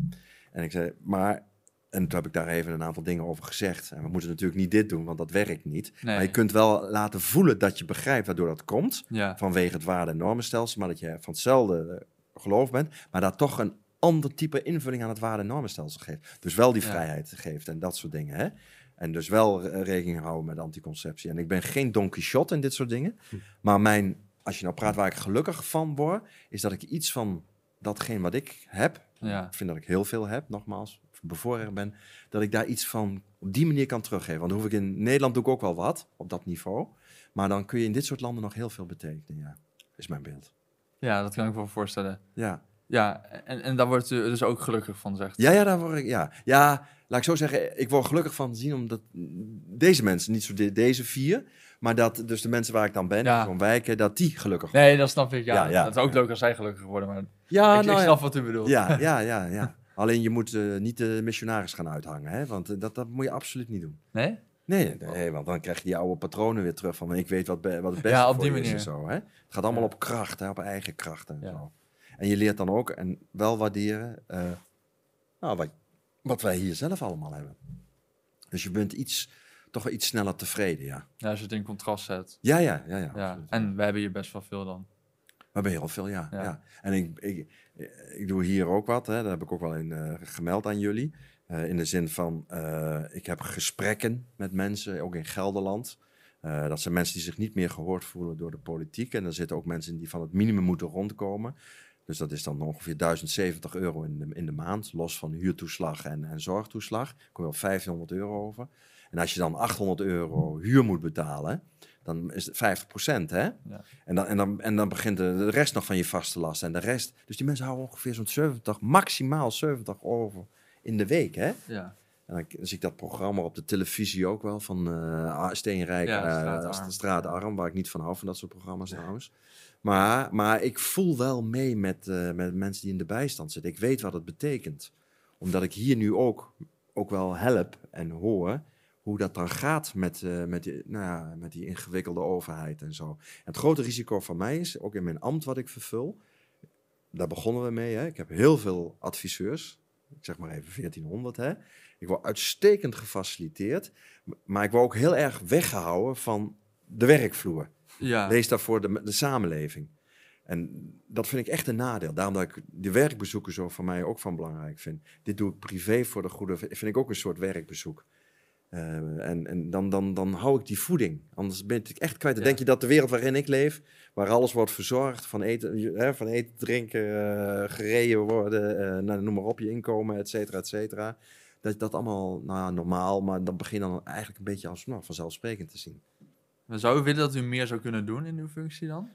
En ik zei, maar... En toen heb ik daar even een aantal dingen over gezegd. En we moeten natuurlijk niet dit doen, want dat werkt niet. Nee. Maar je kunt wel laten voelen dat je begrijpt waardoor dat komt. Ja. Vanwege het waarde- en normenstelsel. Maar dat je van hetzelfde eh, geloof bent. Maar daar toch een ander type invulling aan het waarde- en normenstelsel geeft. Dus wel die Ja. vrijheid geeft en dat soort dingen. Hè? En dus wel eh, rekening houden met anticonceptie. En ik ben geen Don Quixote in dit soort dingen. Hm. Maar mijn, als je nou praat waar ik gelukkig van word, is dat ik iets van datgene wat ik heb, Ja. ik vind dat ik heel veel heb, nogmaals, bevoorrecht ben, dat ik daar iets van op die manier kan teruggeven. Want dan hoef ik in Nederland doe ik ook wel wat op dat niveau. Maar dan kun je in dit soort landen nog heel veel betekenen, ja. Is mijn beeld. ja, dat kan ik me wel voorstellen. Ja. Ja, en, en daar wordt u dus ook gelukkig van, zegt. Ja, ja, daar word ik, ja. Ja, laat ik zo zeggen, ik word gelukkig van zien omdat deze mensen, niet zo de- deze vier, maar dat dus de mensen waar ik dan ben, Ja. zo'n wijken, dat die gelukkig Nee, dat snap ik. Ja, Ja, ja. Het is ook leuk als zij gelukkig worden, maar Ja, ik, ik nou ja. snap wat u bedoelt. Ja, ja, ja, ja. Alleen je moet eh, niet de missionaris gaan uithangen, hè? want eh, dat, dat moet je absoluut niet doen. Nee? Nee, nee, want dan krijg je die oude patronen weer terug van ik weet wat, be- wat het beste Ja, op voor die je is en manier. zo. Hè? Het gaat allemaal Ja. op kracht, hè? op eigen kracht en Ja. zo. En je leert dan ook en wel waarderen eh, nou, wat, wat wij hier zelf allemaal hebben. Dus je bent iets, toch iets sneller tevreden, ja. Ja, als je het in contrast zet. Ja, ja, ja. ja. En we hebben hier best wel veel dan. We hebben heel veel, ja. Ja. ja. En ik, ik, ik doe hier ook wat, hè. dat heb ik ook wel in, eh, gemeld aan jullie. Eh, in de zin van, eh, ik heb gesprekken met mensen, ook in Gelderland. Dat zijn mensen die zich niet meer gehoord voelen door de politiek. En er zitten ook mensen in die van het minimum moeten rondkomen. Dus dat is dan ongeveer 1070 euro in de, in de maand, los van huurtoeslag en, en zorgtoeslag. Kom je op 1500 euro over. En als je dan 800 euro huur moet betalen, dan is het 50%, hè? Ja. En, dan, en, dan, en dan begint de, de rest nog van je vaste last. En de rest... Dus die mensen houden ongeveer zo'n 70, maximaal 70 over in de week, hè? Ja. En dan, dan zie ik dat programma op de televisie ook wel van eh Steenrijk, Ja, eh, Straatarm. Straatarm, waar ik niet van hou van dat soort programma's trouwens. Maar, maar ik voel wel mee met, eh, met mensen die in de bijstand zitten. Ik weet wat het betekent. Omdat ik hier nu ook, ook wel help en hoor hoe dat dan gaat met, eh, met, die, nou ja, met die ingewikkelde overheid en zo. En het grote risico van mij is, ook in mijn ambt wat ik vervul, daar begonnen we mee. Hè. Ik heb heel veel adviseurs, ik zeg maar even 1400. Hè. Ik word uitstekend gefaciliteerd, maar ik word ook heel erg weggehouden van de werkvloer. Ja. Lees daarvoor de, de samenleving. En dat vind ik echt een nadeel. Daarom dat ik de werkbezoeken zo van mij ook van belangrijk vind. Dit doe ik privé voor de goede... Vind ik ook een soort werkbezoek. Eh, en en dan, dan, dan hou ik die voeding. Anders ben ik echt kwijt. Dan Ja. denk je dat de wereld waarin ik leef... waar alles wordt verzorgd, van eten, hè, van eten drinken, eh, gereden worden... eh, nou, noem maar op, je inkomen, et cetera, et cetera... Dat dat allemaal nou, ja, normaal, maar dan begin je dan eigenlijk een beetje als nou, vanzelfsprekend te zien. Maar Zou u willen dat u meer zou kunnen doen in uw functie dan?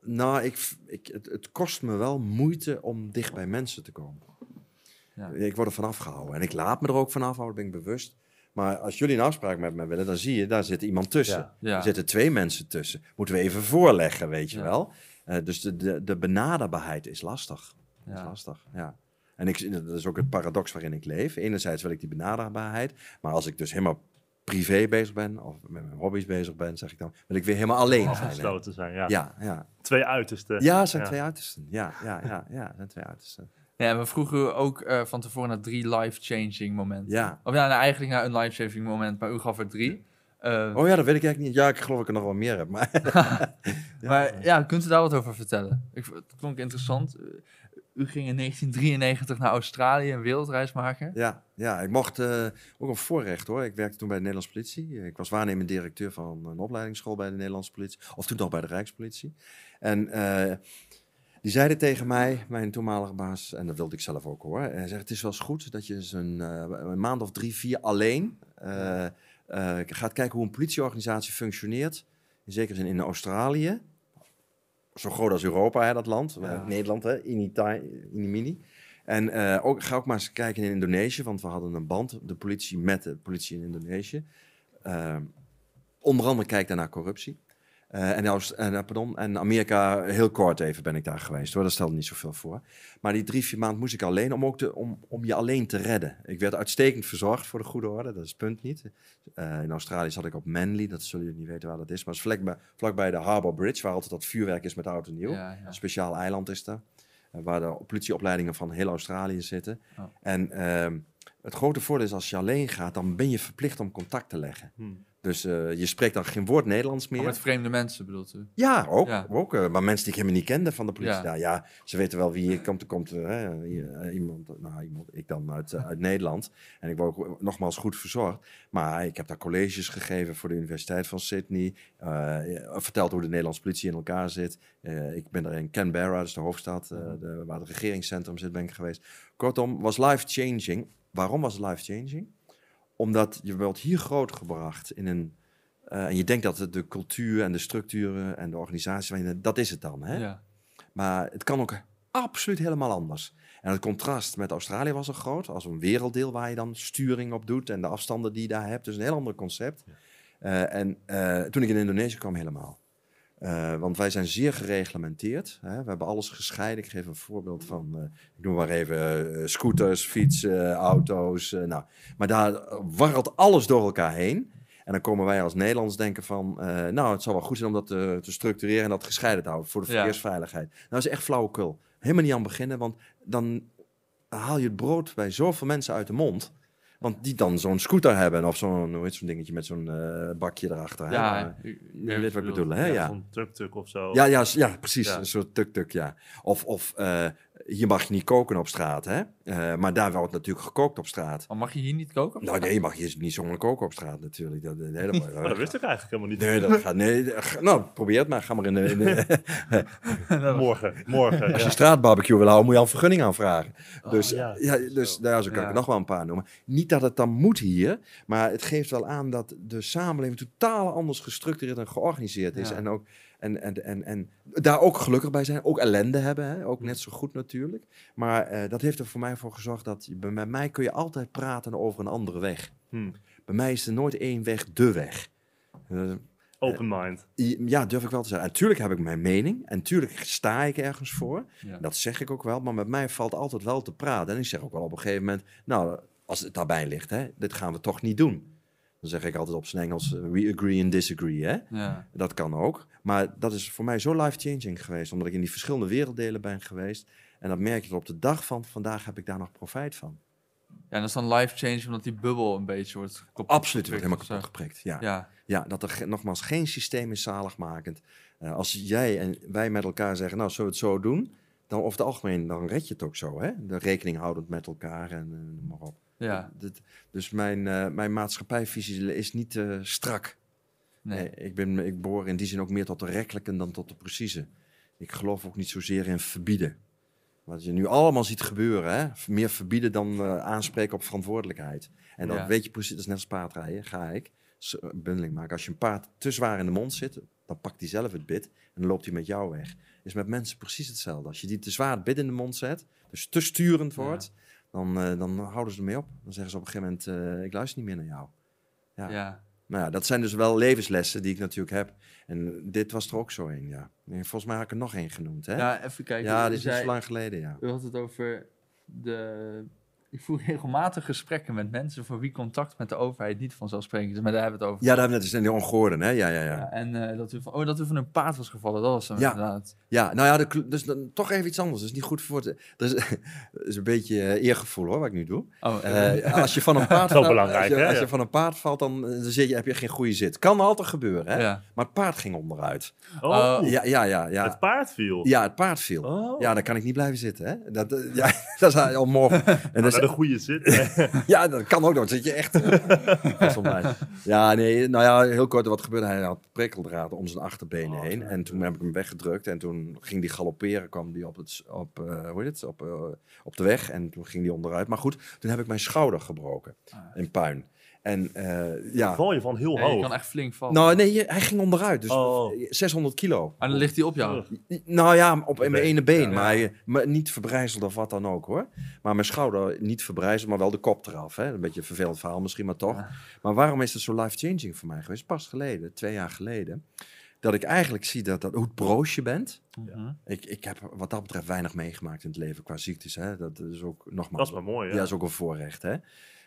Nou, ik, ik, het, het kost me wel moeite om dicht bij mensen te komen. Ja. Ik word er vanaf gehouden. En ik laat me er ook vanaf houden, ben ik bewust. Maar als jullie een afspraak met me willen, dan zie je, daar zit iemand tussen. Ja. Ja. Er zitten twee mensen tussen. Moeten we even voorleggen, weet je Ja. wel. Eh, dus de, de, de benaderbaarheid is lastig. Is lastig, ja. En ik, dat is ook het paradox waarin ik leef. Enerzijds wil ik die benaderbaarheid. Maar als ik dus helemaal privé bezig ben, of met mijn hobby's bezig ben, zeg ik dan, wil ik weer helemaal alleen zijn. Afgesloten zijn, ja. Ja, ja. Twee uitersten. Ja, zijn twee uitersten. Ja, ja, ja, ja, zijn twee uitersten. Ja, we vroegen u ook eh, van tevoren naar drie life-changing momenten. Ja. Of ja, nou, eigenlijk naar een life-changing moment, maar u gaf er drie. Eh, Oh ja, dat weet ik eigenlijk niet. Ja, ik geloof dat ik er nog wel meer heb. Maar Maar ja, kunt u daar wat over vertellen? Ik, vond- het klonk interessant. Eh, U ging in 1993 naar Australië een wereldreis maken. ja, ja, ik mocht ook een voorrecht hoor. Ik werkte toen bij de Nederlandse politie. Ik was waarnemend directeur van een opleidingsschool bij de Nederlandse politie. Of toen nog bij de Rijkspolitie. En die zeiden tegen mij, mijn toenmalige baas, en dat wilde ik zelf ook hoor. Hij zegt, het is wel eens goed dat je eens een, eh, een maand of drie, vier alleen eh, eh, gaat kijken hoe een politieorganisatie functioneert. In zekere zin in Australië. Zo groot als Europa, hè, dat land. Ja. Nederland, hè, Initi- Inimini. En eh, ook, ga ook maar eens kijken in Indonesië, want we hadden een band, de politie met de politie in Indonesië. Onder andere kijk daar naar corruptie. Eh, en, Oost- en, eh, pardon, en Amerika, heel kort even ben ik daar geweest hoor, dat stelde niet zoveel voor. Maar die drie, vier maanden moest ik alleen om, ook te, om, om je alleen te redden. Ik werd uitstekend verzorgd voor de goede orde, dat is het punt niet. Eh, in Australië zat ik op Manly, dat zullen jullie niet weten waar dat is. Maar het is vlakbij, vlakbij de Harbour Bridge, waar altijd dat vuurwerk is met oud en nieuw. Ja, ja. Een speciaal eiland is daar. waar de politieopleidingen van heel Australië zitten. Oh. En ehm, het grote voordeel is als je alleen gaat, dan ben je verplicht om contact te leggen. Hm. Dus eh, je spreekt dan geen woord Nederlands meer. Maar met vreemde mensen bedoelt u? Ja, ook. Ja. ook eh, maar mensen die ik helemaal niet kende van de politie. Ja. Ja, ja ze weten wel wie hier komt. Er komt eh, hè, iemand, nou, iemand, ik dan uit, uit Nederland. En ik word ook nogmaals goed verzorgd. Maar ik heb daar colleges gegeven voor de Universiteit van Sydney. eh, verteld hoe de Nederlandse politie in elkaar zit. Ik ben er in Canberra, dat is de hoofdstad, eh, de, waar het regeringscentrum zit, ben ik geweest. Kortom, was life-changing. Waarom was het life-changing? Omdat je wordt hier grootgebracht in een... eh, en je denkt dat het de cultuur en de structuren en de organisatie, dat is het dan. Hè? Ja. Maar het kan ook absoluut helemaal anders. En het contrast met Australië was er groot, als een werelddeel waar je dan sturing op doet en de afstanden die je daar hebt. Dus een heel ander concept. Eh, en eh, toen ik in Indonesië kwam, helemaal. Eh, want wij zijn zeer gereglementeerd. Hè? We hebben alles gescheiden. Ik geef een voorbeeld van, eh, ik noem maar even, eh, scooters, fietsen, auto's. nou. Maar daar warrelt alles door elkaar heen. En dan komen wij als Nederlands denken van, nou, het zou wel goed zijn om dat te, te structureren en dat gescheiden te houden voor de Ja. verkeersveiligheid. Nou, dat is echt flauwekul. Helemaal niet aan beginnen, want dan haal je het brood bij zoveel mensen uit de mond. Want die dan zo'n scooter hebben of zo'n, hoe heet zo'n dingetje met zo'n eh, bakje erachter. hè? Ja, je weet wat ik bedoel. hè? Ja. Zo'n tuk-tuk of zo. Ja, ja, ja precies. Ja. Een soort tuk-tuk, ja. Of, of eh, hier mag je niet koken op straat, hè? Eh, maar daar wordt natuurlijk gekookt op straat. Maar mag je hier niet koken? Nou nee, je mag hier niet zomaar koken op straat natuurlijk. Dat, nee, dat, Maar dat wist ik eigenlijk helemaal niet. Nee, dat gaat, nee, ga- nou, probeer het maar. Ga maar in de, in de- Morgen, morgen. als je ja. straatbarbecue wil houden, moet je al een vergunning aanvragen. Dus, ja, ja, dus nou, ja, zo kan ik Ja. er nog wel een paar noemen. Niet dat het dan moet hier, maar het geeft wel aan dat de samenleving totaal anders gestructureerd en georganiseerd is. Ja. En, ook, en, en, en, en daar ook gelukkig bij zijn. Ook ellende hebben, hè? ook net zo goed natuurlijk. Maar eh, dat heeft er voor mij voor gezorgd dat je, bij mij kun je altijd praten over een andere weg. Hm. Bij mij is er nooit één weg de weg. Eh, Open mind. ja, durf ik wel te zeggen. En tuurlijk heb ik mijn mening. En tuurlijk sta ik ergens voor. Ja. Dat zeg ik ook wel. Maar met mij valt altijd wel te praten. En ik zeg ook wel op een gegeven moment... Nou, als het daarbij ligt, hè, dit gaan we toch niet doen. Dan zeg ik altijd op zijn Engels... eh, We agree and disagree, hè. Ja. Dat kan ook. Maar dat is voor mij zo life-changing geweest. Omdat ik in die verschillende werelddelen ben geweest. En dat merk je tot op de dag van vandaag heb ik daar nog profijt van. ja, en dat is dan life change omdat die bubbel een beetje wordt kapot Absoluut, wordt helemaal kapot geprikt. Ja. Ja. Ja, dat er nogmaals geen systeem is zaligmakend. Eh, als jij en wij met elkaar zeggen, nou, zullen we het zo doen? Dan over het algemeen, dan red je het ook zo, hè? De rekening houdend met elkaar en eh, maar op. Ja. Dus mijn, eh, mijn maatschappijvisie is niet strak. Nee. Nee, ik, ben, ik behoor in die zin ook meer tot de rekkelijke dan tot de precieze. Ik geloof ook niet zozeer in verbieden. Wat je nu allemaal ziet gebeuren, hè? meer verbieden dan eh, aanspreken op verantwoordelijkheid. En dan Ja. weet je precies, dat is net als paardrijden, ga ik bundeling maken. Als je een paard te zwaar in de mond zit, dan pakt hij zelf het bit en dan loopt hij met jou weg. Is met mensen precies hetzelfde. Als je die te zwaar het bit in de mond zet, dus te sturend Ja. wordt, dan, eh, dan houden ze ermee op. Dan zeggen ze op een gegeven moment, eh, ik luister niet meer naar jou. Ja. Ja. Nou ja, dat zijn dus wel levenslessen die ik natuurlijk heb. En dit was er ook zo een, ja. En volgens mij had ik er nog één genoemd, hè? Ja, ja, even kijken. dit is zei- lang geleden, ja. U had het over de... Ik voer regelmatig gesprekken met mensen voor wie contact met de overheid niet vanzelfsprekend is. Maar daar hebben we het over. Ja, daar hebben we net eens in de Ongoorden, hè? Ja, ja, ja. Ja, en eh, dat, u van, oh, dat u van een paard was gevallen, dat was hem Ja. inderdaad. Ja, nou ja, de, dus dan, toch even iets anders. Dat is niet goed voor het... Dat is, dat is een beetje eh, eergevoel, hoor, wat ik nu doe. Oh, Eh, als je van een paard valt, belangrijk, als je, hè? als je Ja. van een paard valt, dan, dan zit je, heb je geen goede zit. Kan altijd gebeuren, hè? ja. Maar het paard ging onderuit. Oh. Ja, ja, ja. ja. het paard viel. Ja, het paard viel. Oh. Ja, dan kan ik niet blijven zitten, hè? Dat, ja, dat is al morgen. En dat is, de goede zit. Ja, dat kan ook. Dan zit je echt. Onwijs. ja, nee, nou ja, heel kort. Wat gebeurde? Hij had prikkeldraad om zijn achterbenen Oh, heen. ja. En toen heb ik hem weggedrukt. En toen ging die galopperen. kwam die op, het, op, eh, hoe heet het? Op, eh, op de weg. En toen ging die onderuit. Maar goed, toen heb ik mijn schouder gebroken. Ah. In puin. En eh, ja. Val je van heel Ja, je hoog. kan echt flink vallen. Nou, nee, je- hij ging onderuit. Dus Oh. 600 kilo. en dan ligt hij op jou. Nou ja, op in mijn ene been. Ja. Maar, hij- maar niet verbrijzeld of wat dan ook hoor. Maar mijn schouder niet verbrijzeld, maar wel de kop eraf. Hè? Een beetje een vervelend verhaal misschien, maar toch. Ja. Maar waarom is het zo life-changing voor mij geweest? Pas geleden, twee jaar geleden. Dat ik eigenlijk zie dat, dat hoe het broos je bent. Ik, ik heb wat dat betreft weinig meegemaakt in het leven qua ziektes. Hè? Dat is ook Dat nogmaals. is maar mooi, Ja, ja. dat is ook een voorrecht. Hè?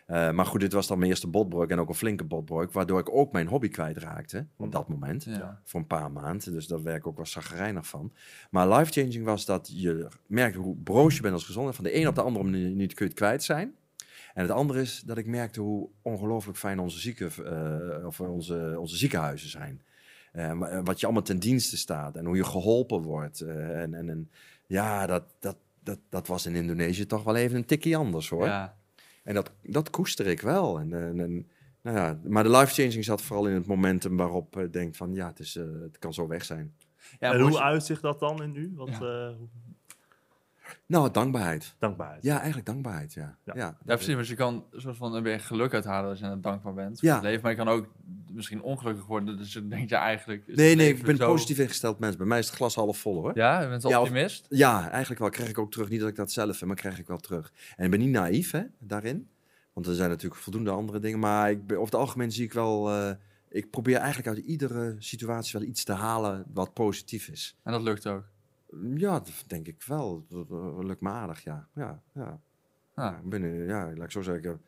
Eh, maar goed, dit was dan mijn eerste botbreuk en ook een flinke botbreuk. Waardoor ik ook mijn hobby kwijtraakte op dat moment Ja. voor een paar maanden. Dus daar werk ik ook wel zagrijnig van. Maar life-changing was dat je merkt hoe broos je bent als gezond. Van de een op de andere minuut kun je het kwijt zijn. En het andere is dat ik merkte hoe ongelooflijk fijn onze, zieken, eh, of onze, onze ziekenhuizen zijn. Eh, maar wat je allemaal ten dienste staat en hoe je geholpen wordt. en, en, en ja, dat, dat, dat, dat was in Indonesië toch wel even een tikje anders hoor. Ja. En dat, dat koester ik wel. En, en, en, nou ja, maar de life-changing zat vooral in het momentum waarop je denkt van ja, het, is, eh, het kan zo weg zijn. Ja, en hoe je- uitzicht dat dan in nu? Wat, Ja. eh, hoe- Nou, dankbaarheid. dankbaarheid. Ja, eigenlijk dankbaarheid, ja. Ja. ja. Ja, precies. Want je kan een soort van een beetje geluk uithalen als je er dankbaar bent Ja. voor het leven. Maar je kan ook misschien ongelukkig worden. Dus dan denk je eigenlijk... Nee, nee, ik ben zo- positief ingesteld mens. Bij mij is het glas half vol hoor. Ja, je bent Ja, of- optimist. Ja, eigenlijk wel. Krijg ik ook terug. Niet dat ik dat zelf heb, maar krijg ik wel terug. En ik ben niet naïef hè, daarin. Want er zijn natuurlijk voldoende andere dingen. Maar ik ben, over het algemeen zie ik wel... eh, ik probeer eigenlijk uit iedere situatie wel iets te halen wat positief is. En dat lukt ook. Ja, dat denk ik wel. Dat, dat lukt me aardig, ja. Ja, ja. Ah. Ja, ik ben, eh, ja, laat ik zo zeggen. ik heb-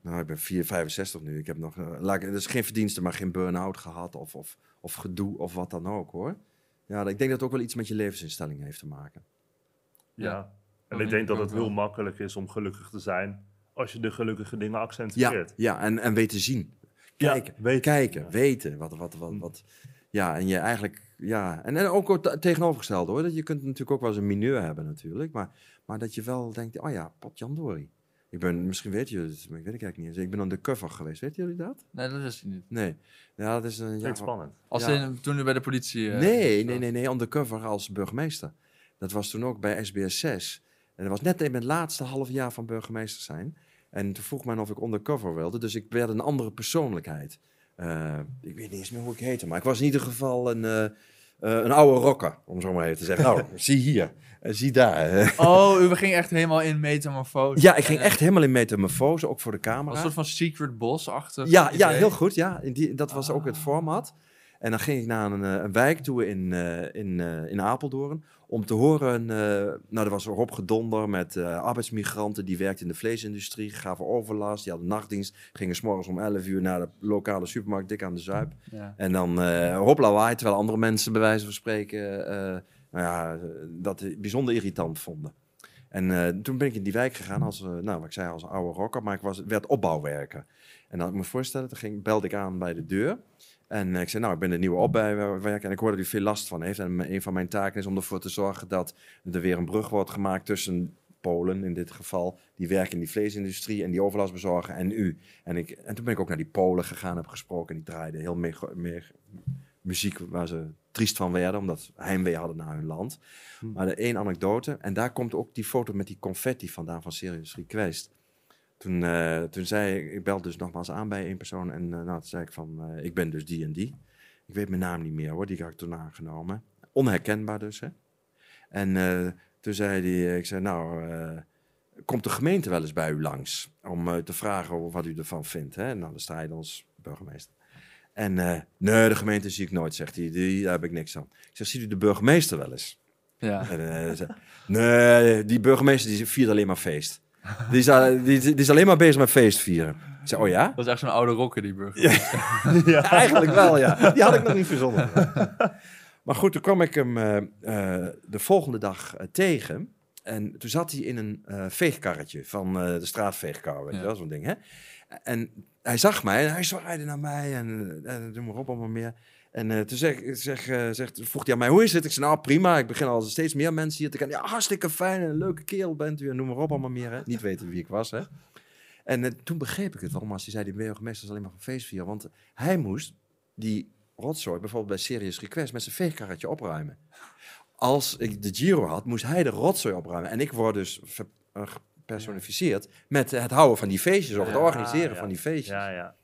Nou, ik ben 4, 65 nu. Ik heb nog, eh, laat ik, dus geen verdienste, maar geen burn-out gehad of, of, of gedoe of wat dan ook hoor. Ja, ik denk dat het ook wel iets met je levensinstelling heeft te maken. Ja. Ja. En ik denk dat het heel wel. makkelijk is om gelukkig te zijn als je de gelukkige dingen Ja, accentueert. ja en, en weten zien. Ja, Kijken, weten. kijken Ja. weten. Wat, wat, wat, wat. Ja, en je eigenlijk, ja, en, en ook het te- tegenovergestelde hoor. Dat je kunt natuurlijk ook wel eens een mineur hebben natuurlijk, maar, maar dat je wel denkt, oh ja, potjandori. Ik ben, misschien weet je het, maar ik weet het eigenlijk niet eens. Ik ben undercover geweest, weten jullie dat? Nee, dat wist ik niet. Nee. Ja, dat is een... Ja, spannend. Als Ja. in, toen u bij de politie... eh, nee, nee, nee, nee, undercover als burgemeester. Dat was toen ook bij SBS 6. En dat was net in mijn laatste half jaar van burgemeester zijn. En toen vroeg men of ik undercover wilde, dus ik werd een andere persoonlijkheid. Eh, ik weet niet eens meer hoe ik heette, maar ik was in ieder geval een, eh, eh, een oude rocker, om zo maar even te zeggen. Nou, zie hier, zie daar. Oh, u ging echt helemaal in metamorfose. ja, ik ging echt helemaal in metamorfose, ook voor de Een camera. soort van secret boss-achtig Ja, ja, idee. heel goed. Ja. In Die, dat was ook het Ah. format. En dan ging ik naar een, een wijk toe in, in, in Apeldoorn. Om te horen, eh, nou, er was erop gedonder met eh, arbeidsmigranten die werkten in de vleesindustrie, gaven overlast, die hadden nachtdienst, gingen s'morgens om 11 uur naar de lokale supermarkt dik aan de Zuip. Ja. En dan eh hop lawaai, terwijl andere mensen bij wijze van spreken nou ja, dat bijzonder irritant vonden. En toen ben ik in die wijk gegaan als, nou, wat ik zei, als oude rocker, maar ik was, werd opbouwwerker. En dan ik me voorstellen, toen ging, belde ik aan bij de deur. En ik zei, nou, ik ben een nieuwe opbouwwerker en ik hoorde dat u veel last van heeft. En een van mijn taken is om ervoor te zorgen dat er weer een brug wordt gemaakt tussen Polen in dit geval, die werken in die vleesindustrie en die overlast bezorgen, en u. En, ik, en toen ben ik ook naar die Polen gegaan, heb gesproken en die draaiden heel meer, meer muziek waar ze triest van werden, omdat ze heimwee hadden naar hun land. Hm. Maar de één anekdote, en daar komt ook die foto met die confetti vandaan van Serious Request. Toen, eh, toen zei ik, ik belde dus nogmaals aan bij één persoon en eh, nou, toen zei ik van, eh, ik ben dus die en die. Ik weet mijn naam niet meer hoor, die had ik toen aangenomen. Onherkenbaar dus, hè. En toen zei hij, ik zei, nou, komt de gemeente wel eens bij u langs om te vragen wat u ervan vindt, hè? Nou, dan sta je dan als burgemeester. En nee, de gemeente zie ik nooit, zegt hij, die, daar heb ik niks aan. Ik zeg, ziet u de burgemeester wel eens? Ja. En, zei, nee, die burgemeester die viert alleen maar feest. Die is, al- die, die is alleen maar bezig met feest vieren. Ik zei, oh ja? Dat is echt zo'n oude rocker, die burger. Ja, eigenlijk wel, ja. Die had ik nog niet verzonnen. Maar goed, toen kwam ik hem eh, eh, de volgende dag eh, tegen. En toen zat hij in een eh, veegkarretje van eh, de straatveegkar, weet Ja. je wel, zo'n ding, hè. En hij zag mij en hij zwaaide naar mij en, eh, en doe maar op, allemaal meer. En eh, toen zeg, zeg, eh, zegt, vroeg hij aan mij, hoe is het? Ik zei, nou prima, ik begin al steeds meer mensen hier te kennen. Ja, hartstikke fijn en een leuke kerel bent u en noem maar op, allemaal meer, hè. Niet weten wie ik was, hè. En eh, toen begreep ik het waarom als hij zei, die burgemeester is alleen maar van feest vieren. Want hij moest die rotzooi, bijvoorbeeld bij Serious Request, met zijn veegkarretje opruimen. Als ik de Giro had, moest hij de rotzooi opruimen. En ik word dus gepersonificeerd met het houden van die feestjes, of het Ja, organiseren ja. van die feestjes. Ja, ja.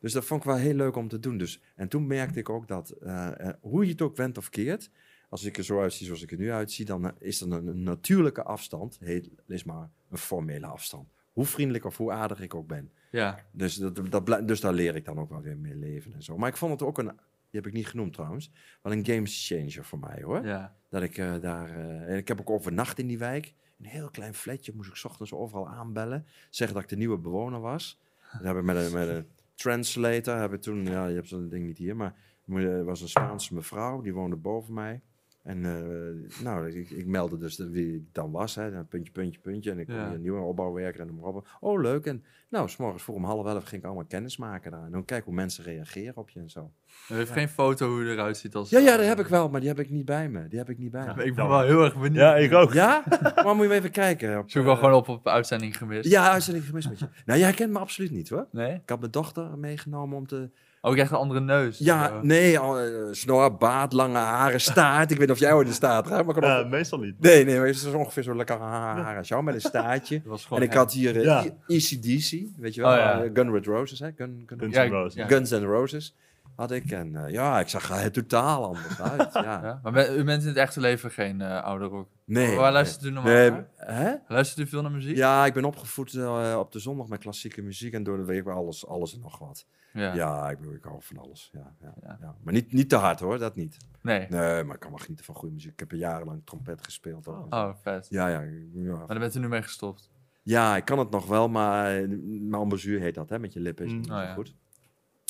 Dus dat vond ik wel heel leuk om te doen. Dus, en toen merkte ik ook dat, eh, eh, hoe je het ook went of keert, als ik er zo uitzie zoals ik er nu uitzie, dan eh, is er een, een natuurlijke afstand, heet, is maar een formele afstand. Hoe vriendelijk of hoe aardig ik ook ben. Ja. Dus, dat, dat, dus daar leer ik dan ook wel weer mee leven en zo. Maar ik vond het ook een, die heb ik niet genoemd trouwens, wel een game changer voor mij hoor. ja. Dat ik daar, ik heb ook overnacht in die wijk. Een heel klein flatje, moest ik 's ochtends overal aanbellen. Zeggen dat ik de nieuwe bewoner was. Dat heb ik met een, met een translator, heb ik toen, ja, je hebt zo'n ding niet hier, maar er was een Spaanse mevrouw, die woonde boven mij. En eh, nou, ik, ik meldde dus de- wie ik dan was, hè, dan puntje, puntje, puntje. En ik Ja. een nieuwe opbouwwerker en maar op. Oh, leuk. En nou, s morgens vroeg om half elf ging ik allemaal kennis maken daar. En dan kijk hoe mensen reageren op je en zo. U heeft geen foto hoe u eruit ziet als... Ja, ja, dat heb ik wel, maar die heb ik niet bij me. Die heb ik niet bij Ja. me. Ik ben wel heel erg benieuwd. ja, ik ook. Ja? Maar moet je even kijken. Op, Zoek wel eh, gewoon op op uitzending gemist. Ja, uitzending gemist met je. Nou, jij kent me absoluut niet hoor. Nee? Ik had mijn dochter meegenomen om te... Oh, ik krijg een andere neus. Ja, nee, al, eh, snor, baard, lange haren, staart. Ik weet niet of jij ooit in staat gaat, maar meestal niet. Nee, nee, maar het is ongeveer zo lekker haar als jou met een staartje. En ik hem. had hier eh, Ja. ECDC, weet je wel, Oh, ja. eh, Gun with Roses, hè? Gun, Gun, Guns Ja, N' Roses. ja. Guns N' Roses had ik. En eh, ja, ik zag er totaal anders uit. Ja. Ja? Maar ben- u bent in het echte leven geen eh, oude rock. Nee. Waar luistert u normaal nee. Hè? Luistert u veel naar muziek? Ja, ik ben opgevoed eh, op de zondag met klassieke muziek en door de week alles, alles en nog wat. Ja. Ja, ik, ik hou van alles. Ja, ja, Ja. Maar niet, niet te hard hoor, dat niet. Nee. Nee, maar ik kan wel genieten van goede muziek. Ik heb jarenlang trompet gespeeld. ook. Oh, vet. Ja, ja, ja. Maar daar bent u nu mee gestopt. ja, ik kan het nog wel, maar uh, embouchure heet dat, hè? Met je lippen is het Mm. niet Oh, goed.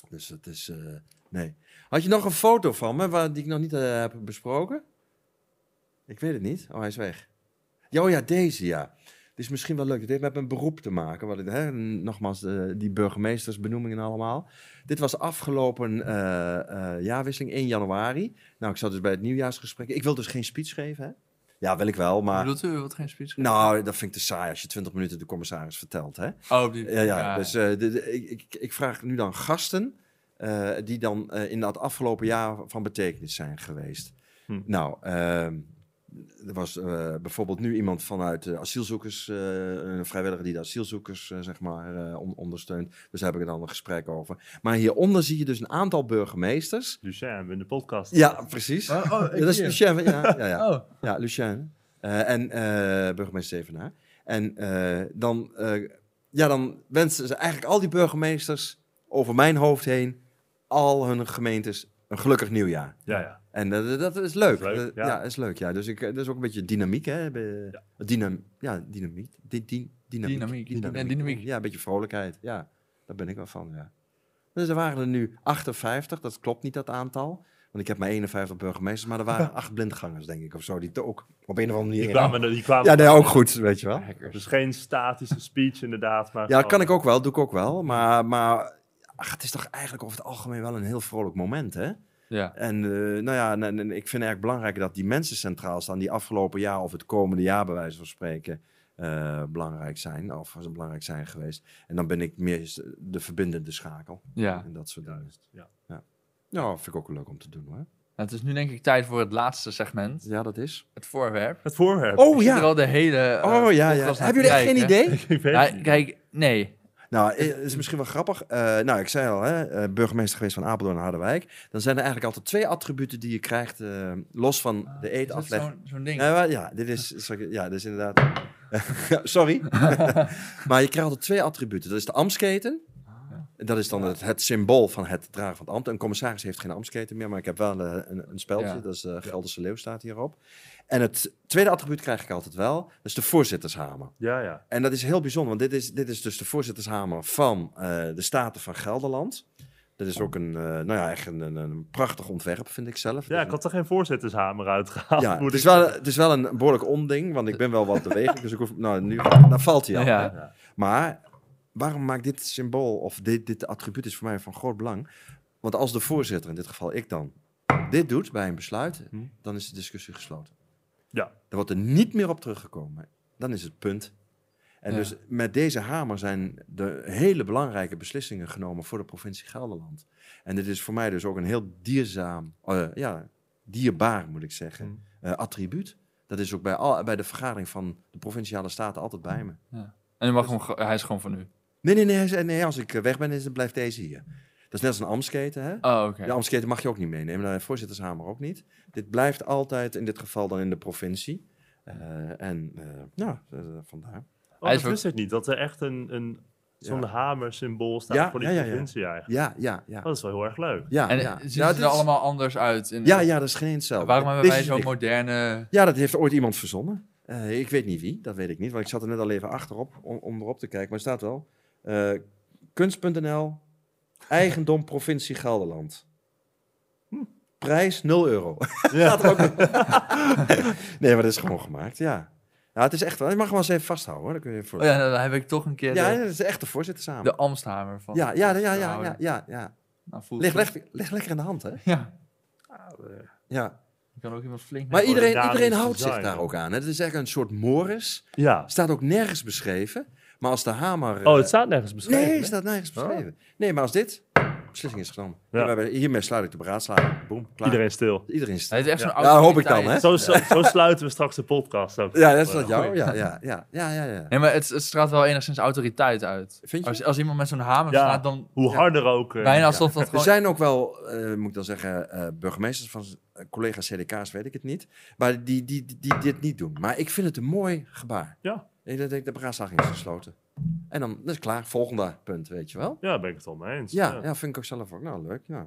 Dus het is, nee. Had je nog een foto van me, waar, die ik nog niet eh, heb besproken? Ik weet het niet. Oh, hij is weg. Ja, oh ja, deze, ja. dit is misschien wel leuk. Dit heeft met mijn beroep te maken. Wat hè, nogmaals, eh, die burgemeestersbenoemingen allemaal. Dit was afgelopen eh, jaarwisseling 1 januari. Nou, ik zat dus bij het nieuwjaarsgesprek. Ik wil dus geen speech geven, hè? Ja, wil ik wel, maar... Bedoelt u wat geen speech? Nou, dat vind ik te saai als je 20 minuten de commissaris vertelt, hè? Oh, die, Ja, ja. Dus de, de- ik, ik, ik vraag nu dan gasten eh, die dan eh, in dat afgelopen jaar van betekenis zijn geweest. Hm. Nou, ehm, er was eh, bijvoorbeeld nu iemand vanuit de asielzoekers, eh, een vrijwilliger die de asielzoekers zeg maar eh, on- ondersteunt. Dus daar heb ik dan een gesprek over. Maar hieronder zie je dus een aantal burgemeesters. Lucien, in de podcast. Ja, precies. Oh, oh, Ja, dat is. Lucien, ja, ja, ja. Oh, Ja, Lucien. Eh, en eh, burgemeester Zevenaar. En eh, dan, eh, ja, dan wensen ze eigenlijk al die burgemeesters over mijn hoofd heen, al hun gemeentes, een gelukkig nieuwjaar. Ja, ja. En dat is leuk. Dat is leuk, ja. is leuk, ja. Dus ik, eh, dat is ook een beetje dynamiek, hè. Be- Dynam, ja, dynamiek. Di- di- dynamiek. Dynamiek. Ja, dynamiek. Ja, een beetje vrolijkheid. Ja, daar ben ik wel van, ja. Dus er waren er nu 58, dat klopt niet, dat aantal. Want ik heb maar 51 burgemeesters, maar er waren acht blindgangers, denk ik, of zo. Die ook op een of andere manier... Die kwamen, er- die kwamen Ja, nee, ook goed, weet je wel. Dus geen statische speech inderdaad. Maar Ja, gewoon- kan ik ook wel, doe ik ook wel. Maar, maar ach, het is toch eigenlijk over het algemeen wel een heel vrolijk moment, hè? ja. En eh, nou ja, en, en ik vind eigenlijk belangrijk dat die mensen centraal staan die afgelopen jaar of het komende jaar, bij wijze van spreken, eh, belangrijk zijn. Of ze belangrijk zijn geweest. En dan ben ik meer de verbindende schakel. ja. En dat soort dingen. Juist, ja. Ja, vind ik ook leuk om te doen hoor. Nou, het is nu denk ik tijd voor het laatste segment. Ja, dat is. Het voorwerp. Het voorwerp. Oh Ik zit er ja! al de hele eh, Oh ja, ja. Hebben jullie echt geen idee? Ik weet Ja, het niet. kijk, nee. Nou, het is misschien wel grappig. Eh, nou, ik zei al, hè, eh, burgemeester geweest van Apeldoorn en Harderwijk. Dan zijn er eigenlijk altijd twee attributen die je krijgt, eh, los van de Is dat eetafleg. zo'n ding? Ja, maar ja, dit is, sorry, ja, dit is inderdaad. Sorry. maar je krijgt altijd twee attributen. Dat is de ambtsketen. Dat is dan het, het symbool van het dragen van het ambt. Een commissaris heeft geen ambtsketen meer, maar ik heb wel een, een, een speldje. Ja. Dat is de Gelderse Leeuw staat hierop. En het tweede attribuut krijg ik altijd wel. Dat is de voorzittershamer. Ja, ja. En dat is heel bijzonder, want dit is, dit is dus de voorzittershamer van eh, de Staten van Gelderland. Dat is ook een, eh, nou ja, echt een, een, een prachtig ontwerp, vind ik zelf. Ja, ik had er geen voorzittershamer uitgehaald. Ja, moet het is, ik wel, het is wel een behoorlijk onding, want ik ben wel wat bewegelijk. dus ik hoef, nou, nu dan valt hij al. Ja. Maar waarom maakt dit symbool, of dit, dit attribuut is voor mij van groot belang? Want als de voorzitter, in dit geval ik dan, dit doet bij een besluit, Hm. dan is de discussie gesloten. Ja. Dan wordt er niet meer op teruggekomen. Dan is het punt. En Ja. dus met deze hamer zijn de hele belangrijke beslissingen genomen voor de provincie Gelderland. En dit is voor mij dus ook een heel dierzaam, eh, ja, dierbaar moet ik zeggen, Hm. eh, attribuut. Dat is ook bij, al, bij de vergadering van de provinciale staten altijd bij me. En u mag hem, ge- hij is gewoon van u. Nee, nee, nee, hij nee als ik eh, weg ben, is, dan blijft deze hier. Dat is net als een ambtsketen, hè? Oh, oké. De ambtsketen mag je ook niet meenemen, de voorzittershamer ook niet. Dit blijft altijd, in dit geval dan in de provincie. Eh, en eh, ja, eh, vandaar. Oh, dat wist ik niet. Dat er echt een, een, zo'n Ja. hamer-symbool staat Ja, voor die ja, ja, ja. provincie eigenlijk. Ja, ja, ja. Oh, dat is wel heel erg leuk. ja, En ja. zien ja, ze dit er is- allemaal anders uit? In, Ja, ja, dat is geen hetzelfde. Waarom hebben wij zo'n moderne... Ja, dat heeft ooit iemand verzonnen. Eh, ik weet niet wie, dat weet ik niet, want ik zat er net al even achterop om, om erop te kijken. Maar er staat wel, eh, kunst.nl, eigendom provincie Gelderland. Prijs 0 euro. Staat er ook nee, maar dat is gewoon gemaakt, ja. Ja, het is echt wel, je mag hem wel eens even vasthouden hoor. Dan kun je voor... Oh ja, dan heb ik toch een keer ja, de, dat is echt de voorzitter samen. de Amsthamer van. ja, ja, ja, ja, ja, ja, ja. Nou, ligt lekker in de hand, hè? Ja, Ja. je kan ook iemand flink... Maar iedereen, iedereen houdt zich daar ook aan. hè. Het is echt een soort moris. Ja. Staat ook nergens beschreven. Maar als de hamer... Oh, eh, het staat nergens beschreven. Nee, het staat nergens beschreven. Nee, maar als dit... Beslissing is genomen. Ja. We hebben- Hiermee sluit ik de beraadslaging. Boom, klaar. Iedereen stil. Iedereen is... Hij is echt zo'n Ja, hoop ik dan, hè? Zo, zo, zo sluiten we straks de podcast ook. Ja, dat is dat Oh, jou. Ja, ja, ja, ja, ja, ja. Nee, maar het, het straalt wel enigszins autoriteit uit. Vind je? Als, als iemand met zo'n hamer Ja. staat, dan Hoe Ja. harder ook. eh, bijna alsof dat Er gewoon... zijn ook wel, eh, moet ik dan zeggen, eh, burgemeesters van eh, collega's CDK's, weet ik het niet. Maar die, die, die, die dit niet doen. Maar ik vind het een mooi gebaar. Ja. Ik denk, de beraadslaging is gesloten. En dan dat is klaar. Volgende punt, weet je wel. Ja, daar ben ik het al mee eens. Ja, ja, vind ik ook zelf ook. Nou, leuk. Ja,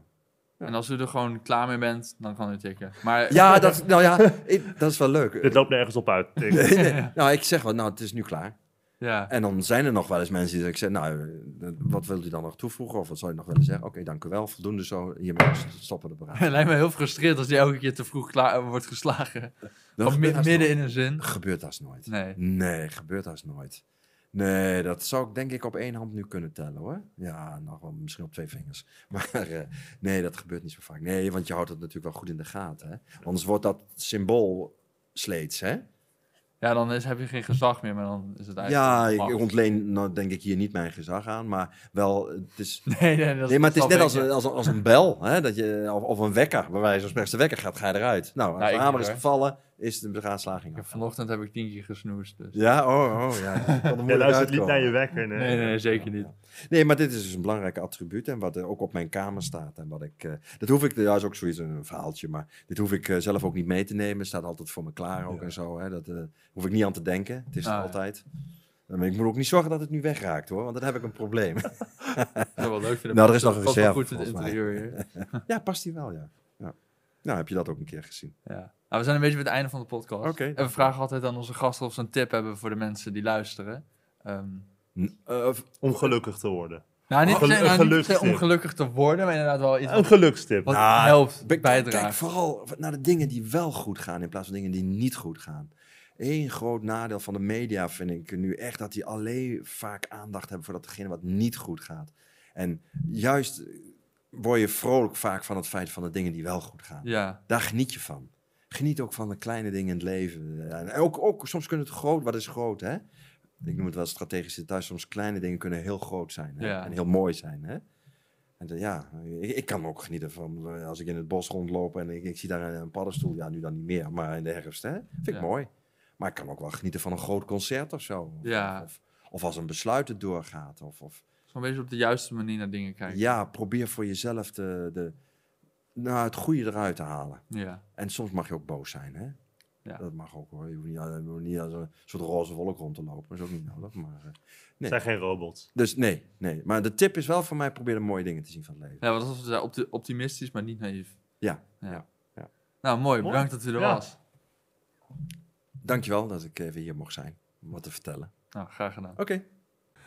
En als u er gewoon klaar mee bent, dan kan u tikken. Maar ja, dat, nou ja, ik- dat is wel leuk. Dit loopt nergens op uit. Nee, nee. Nou, ik zeg wel, nou, het is nu klaar. Ja. En dan zijn er nog wel eens mensen die ik zeg, nou, eh, wat wilt u dan nog toevoegen? Of wat zou je nog willen zeggen? Oké, dank u wel, voldoende zo, hiermee stoppen de beraad. Het lijkt me heel frustrerend als die elke keer te vroeg klaar wordt geslagen. Dat Of midden nooit. in een zin. Gebeurt dat nooit. Nee. Nee, gebeurt dat nooit. Nee, dat zou ik denk ik op één hand nu kunnen tellen hoor. Ja, nog wel misschien op twee vingers. Maar eh, nee, dat gebeurt niet zo vaak. Nee, want je houdt het natuurlijk wel goed in de gaten. Hè? Anders wordt dat symbool sleets, hè? Ja, dan is, heb je geen gezag meer, maar dan is het eigenlijk... Ja, ik ontleen nou, denk ik hier niet mijn gezag aan, maar wel, het is... Nee, nee, dat Nee, maar het is net als, als, als een bel, hè? Dat je, of, of een wekker. Bij wijze van spreken, de wekker gaat, ga je eruit. Nou, als Nou, de hamer is gevallen, is de beraadslaging af. Vanochtend heb ik tien keer gesnoest, dus... Ja, oh, oh, ja. Moeilijk luistert niet naar je wekker. Nee, Nee, nee, zeker niet. Nee, maar dit is dus een belangrijk attribuut en wat er ook op mijn kamer staat. En wat ik, eh, dat hoef ik, ja, is ook zoiets een verhaaltje, maar dit hoef ik eh, zelf ook niet mee te nemen. Staat altijd voor me klaar ook Ja. en zo. Hè. Dat eh, hoef ik niet aan te denken. Het is Ah, ja. altijd. Maar ik moet ook niet zorgen dat het nu wegraakt hoor, want dan heb ik een probleem. Dat is wel leuk vinden. Nou, er is nog een Past wel reserve, goed in het interieur hier. ja, past die wel, ja. ja. Nou, heb je dat ook een keer gezien? Ja. Nou, we zijn een beetje bij het einde van de podcast. En we vragen altijd aan onze gasten of ze een tip hebben voor de mensen die luisteren. Ehm, N- eh, Om gelukkig te worden. nou, niet, Een gelu- nou, niet om gelukkig te worden, maar inderdaad wel iets Een wat, gelukstip. wat Nou, helpt, bijdraagt. Kijk vooral naar de dingen die wel goed gaan in plaats van dingen die niet goed gaan. Eén groot nadeel van de media vind ik nu echt dat die alleen vaak aandacht hebben voor datgene wat niet goed gaat. En juist word je vrolijk vaak van het feit van de dingen die wel goed gaan. Ja, Daar geniet je van. Geniet ook van de kleine dingen in het leven. En ook, ook soms kunnen het groot, wat is groot hè? Ik noem het wel strategische details. Soms kleine dingen kunnen heel groot zijn hè? Ja. en heel mooi zijn. Hè? En de- ja, ik, ik kan ook genieten van eh, als ik in het bos rondloop en ik, ik zie daar een, een paddenstoel. Ja, nu dan niet meer, maar in de herfst. Hè? Vind ik Ja. mooi. Maar ik kan ook wel genieten van een groot concert of zo. Of, Ja. of, of als een besluit het doorgaat. Of, of, zo'n beetje op de juiste manier naar dingen kijken. ja, probeer voor jezelf de, de, nou, het goede eruit te halen. Ja, En soms mag je ook boos zijn, hè? Ja. Dat mag ook hoor. Je hoeft niet, je hoeft niet als een soort roze wolk rond te lopen. Dat is ook niet nodig. Maar, eh, nee. zijn geen robots. Dus nee, nee. Maar de tip is wel voor mij: probeer de mooie dingen te zien van het leven. ja wat was het? Opti- optimistisch, maar niet naïef. Ja. Ja. Ja, ja. Nou, mooi. Mooi. Bedankt dat u er Ja. was. Dankjewel dat ik even hier mocht zijn om wat te vertellen. Nou, graag gedaan. Oké.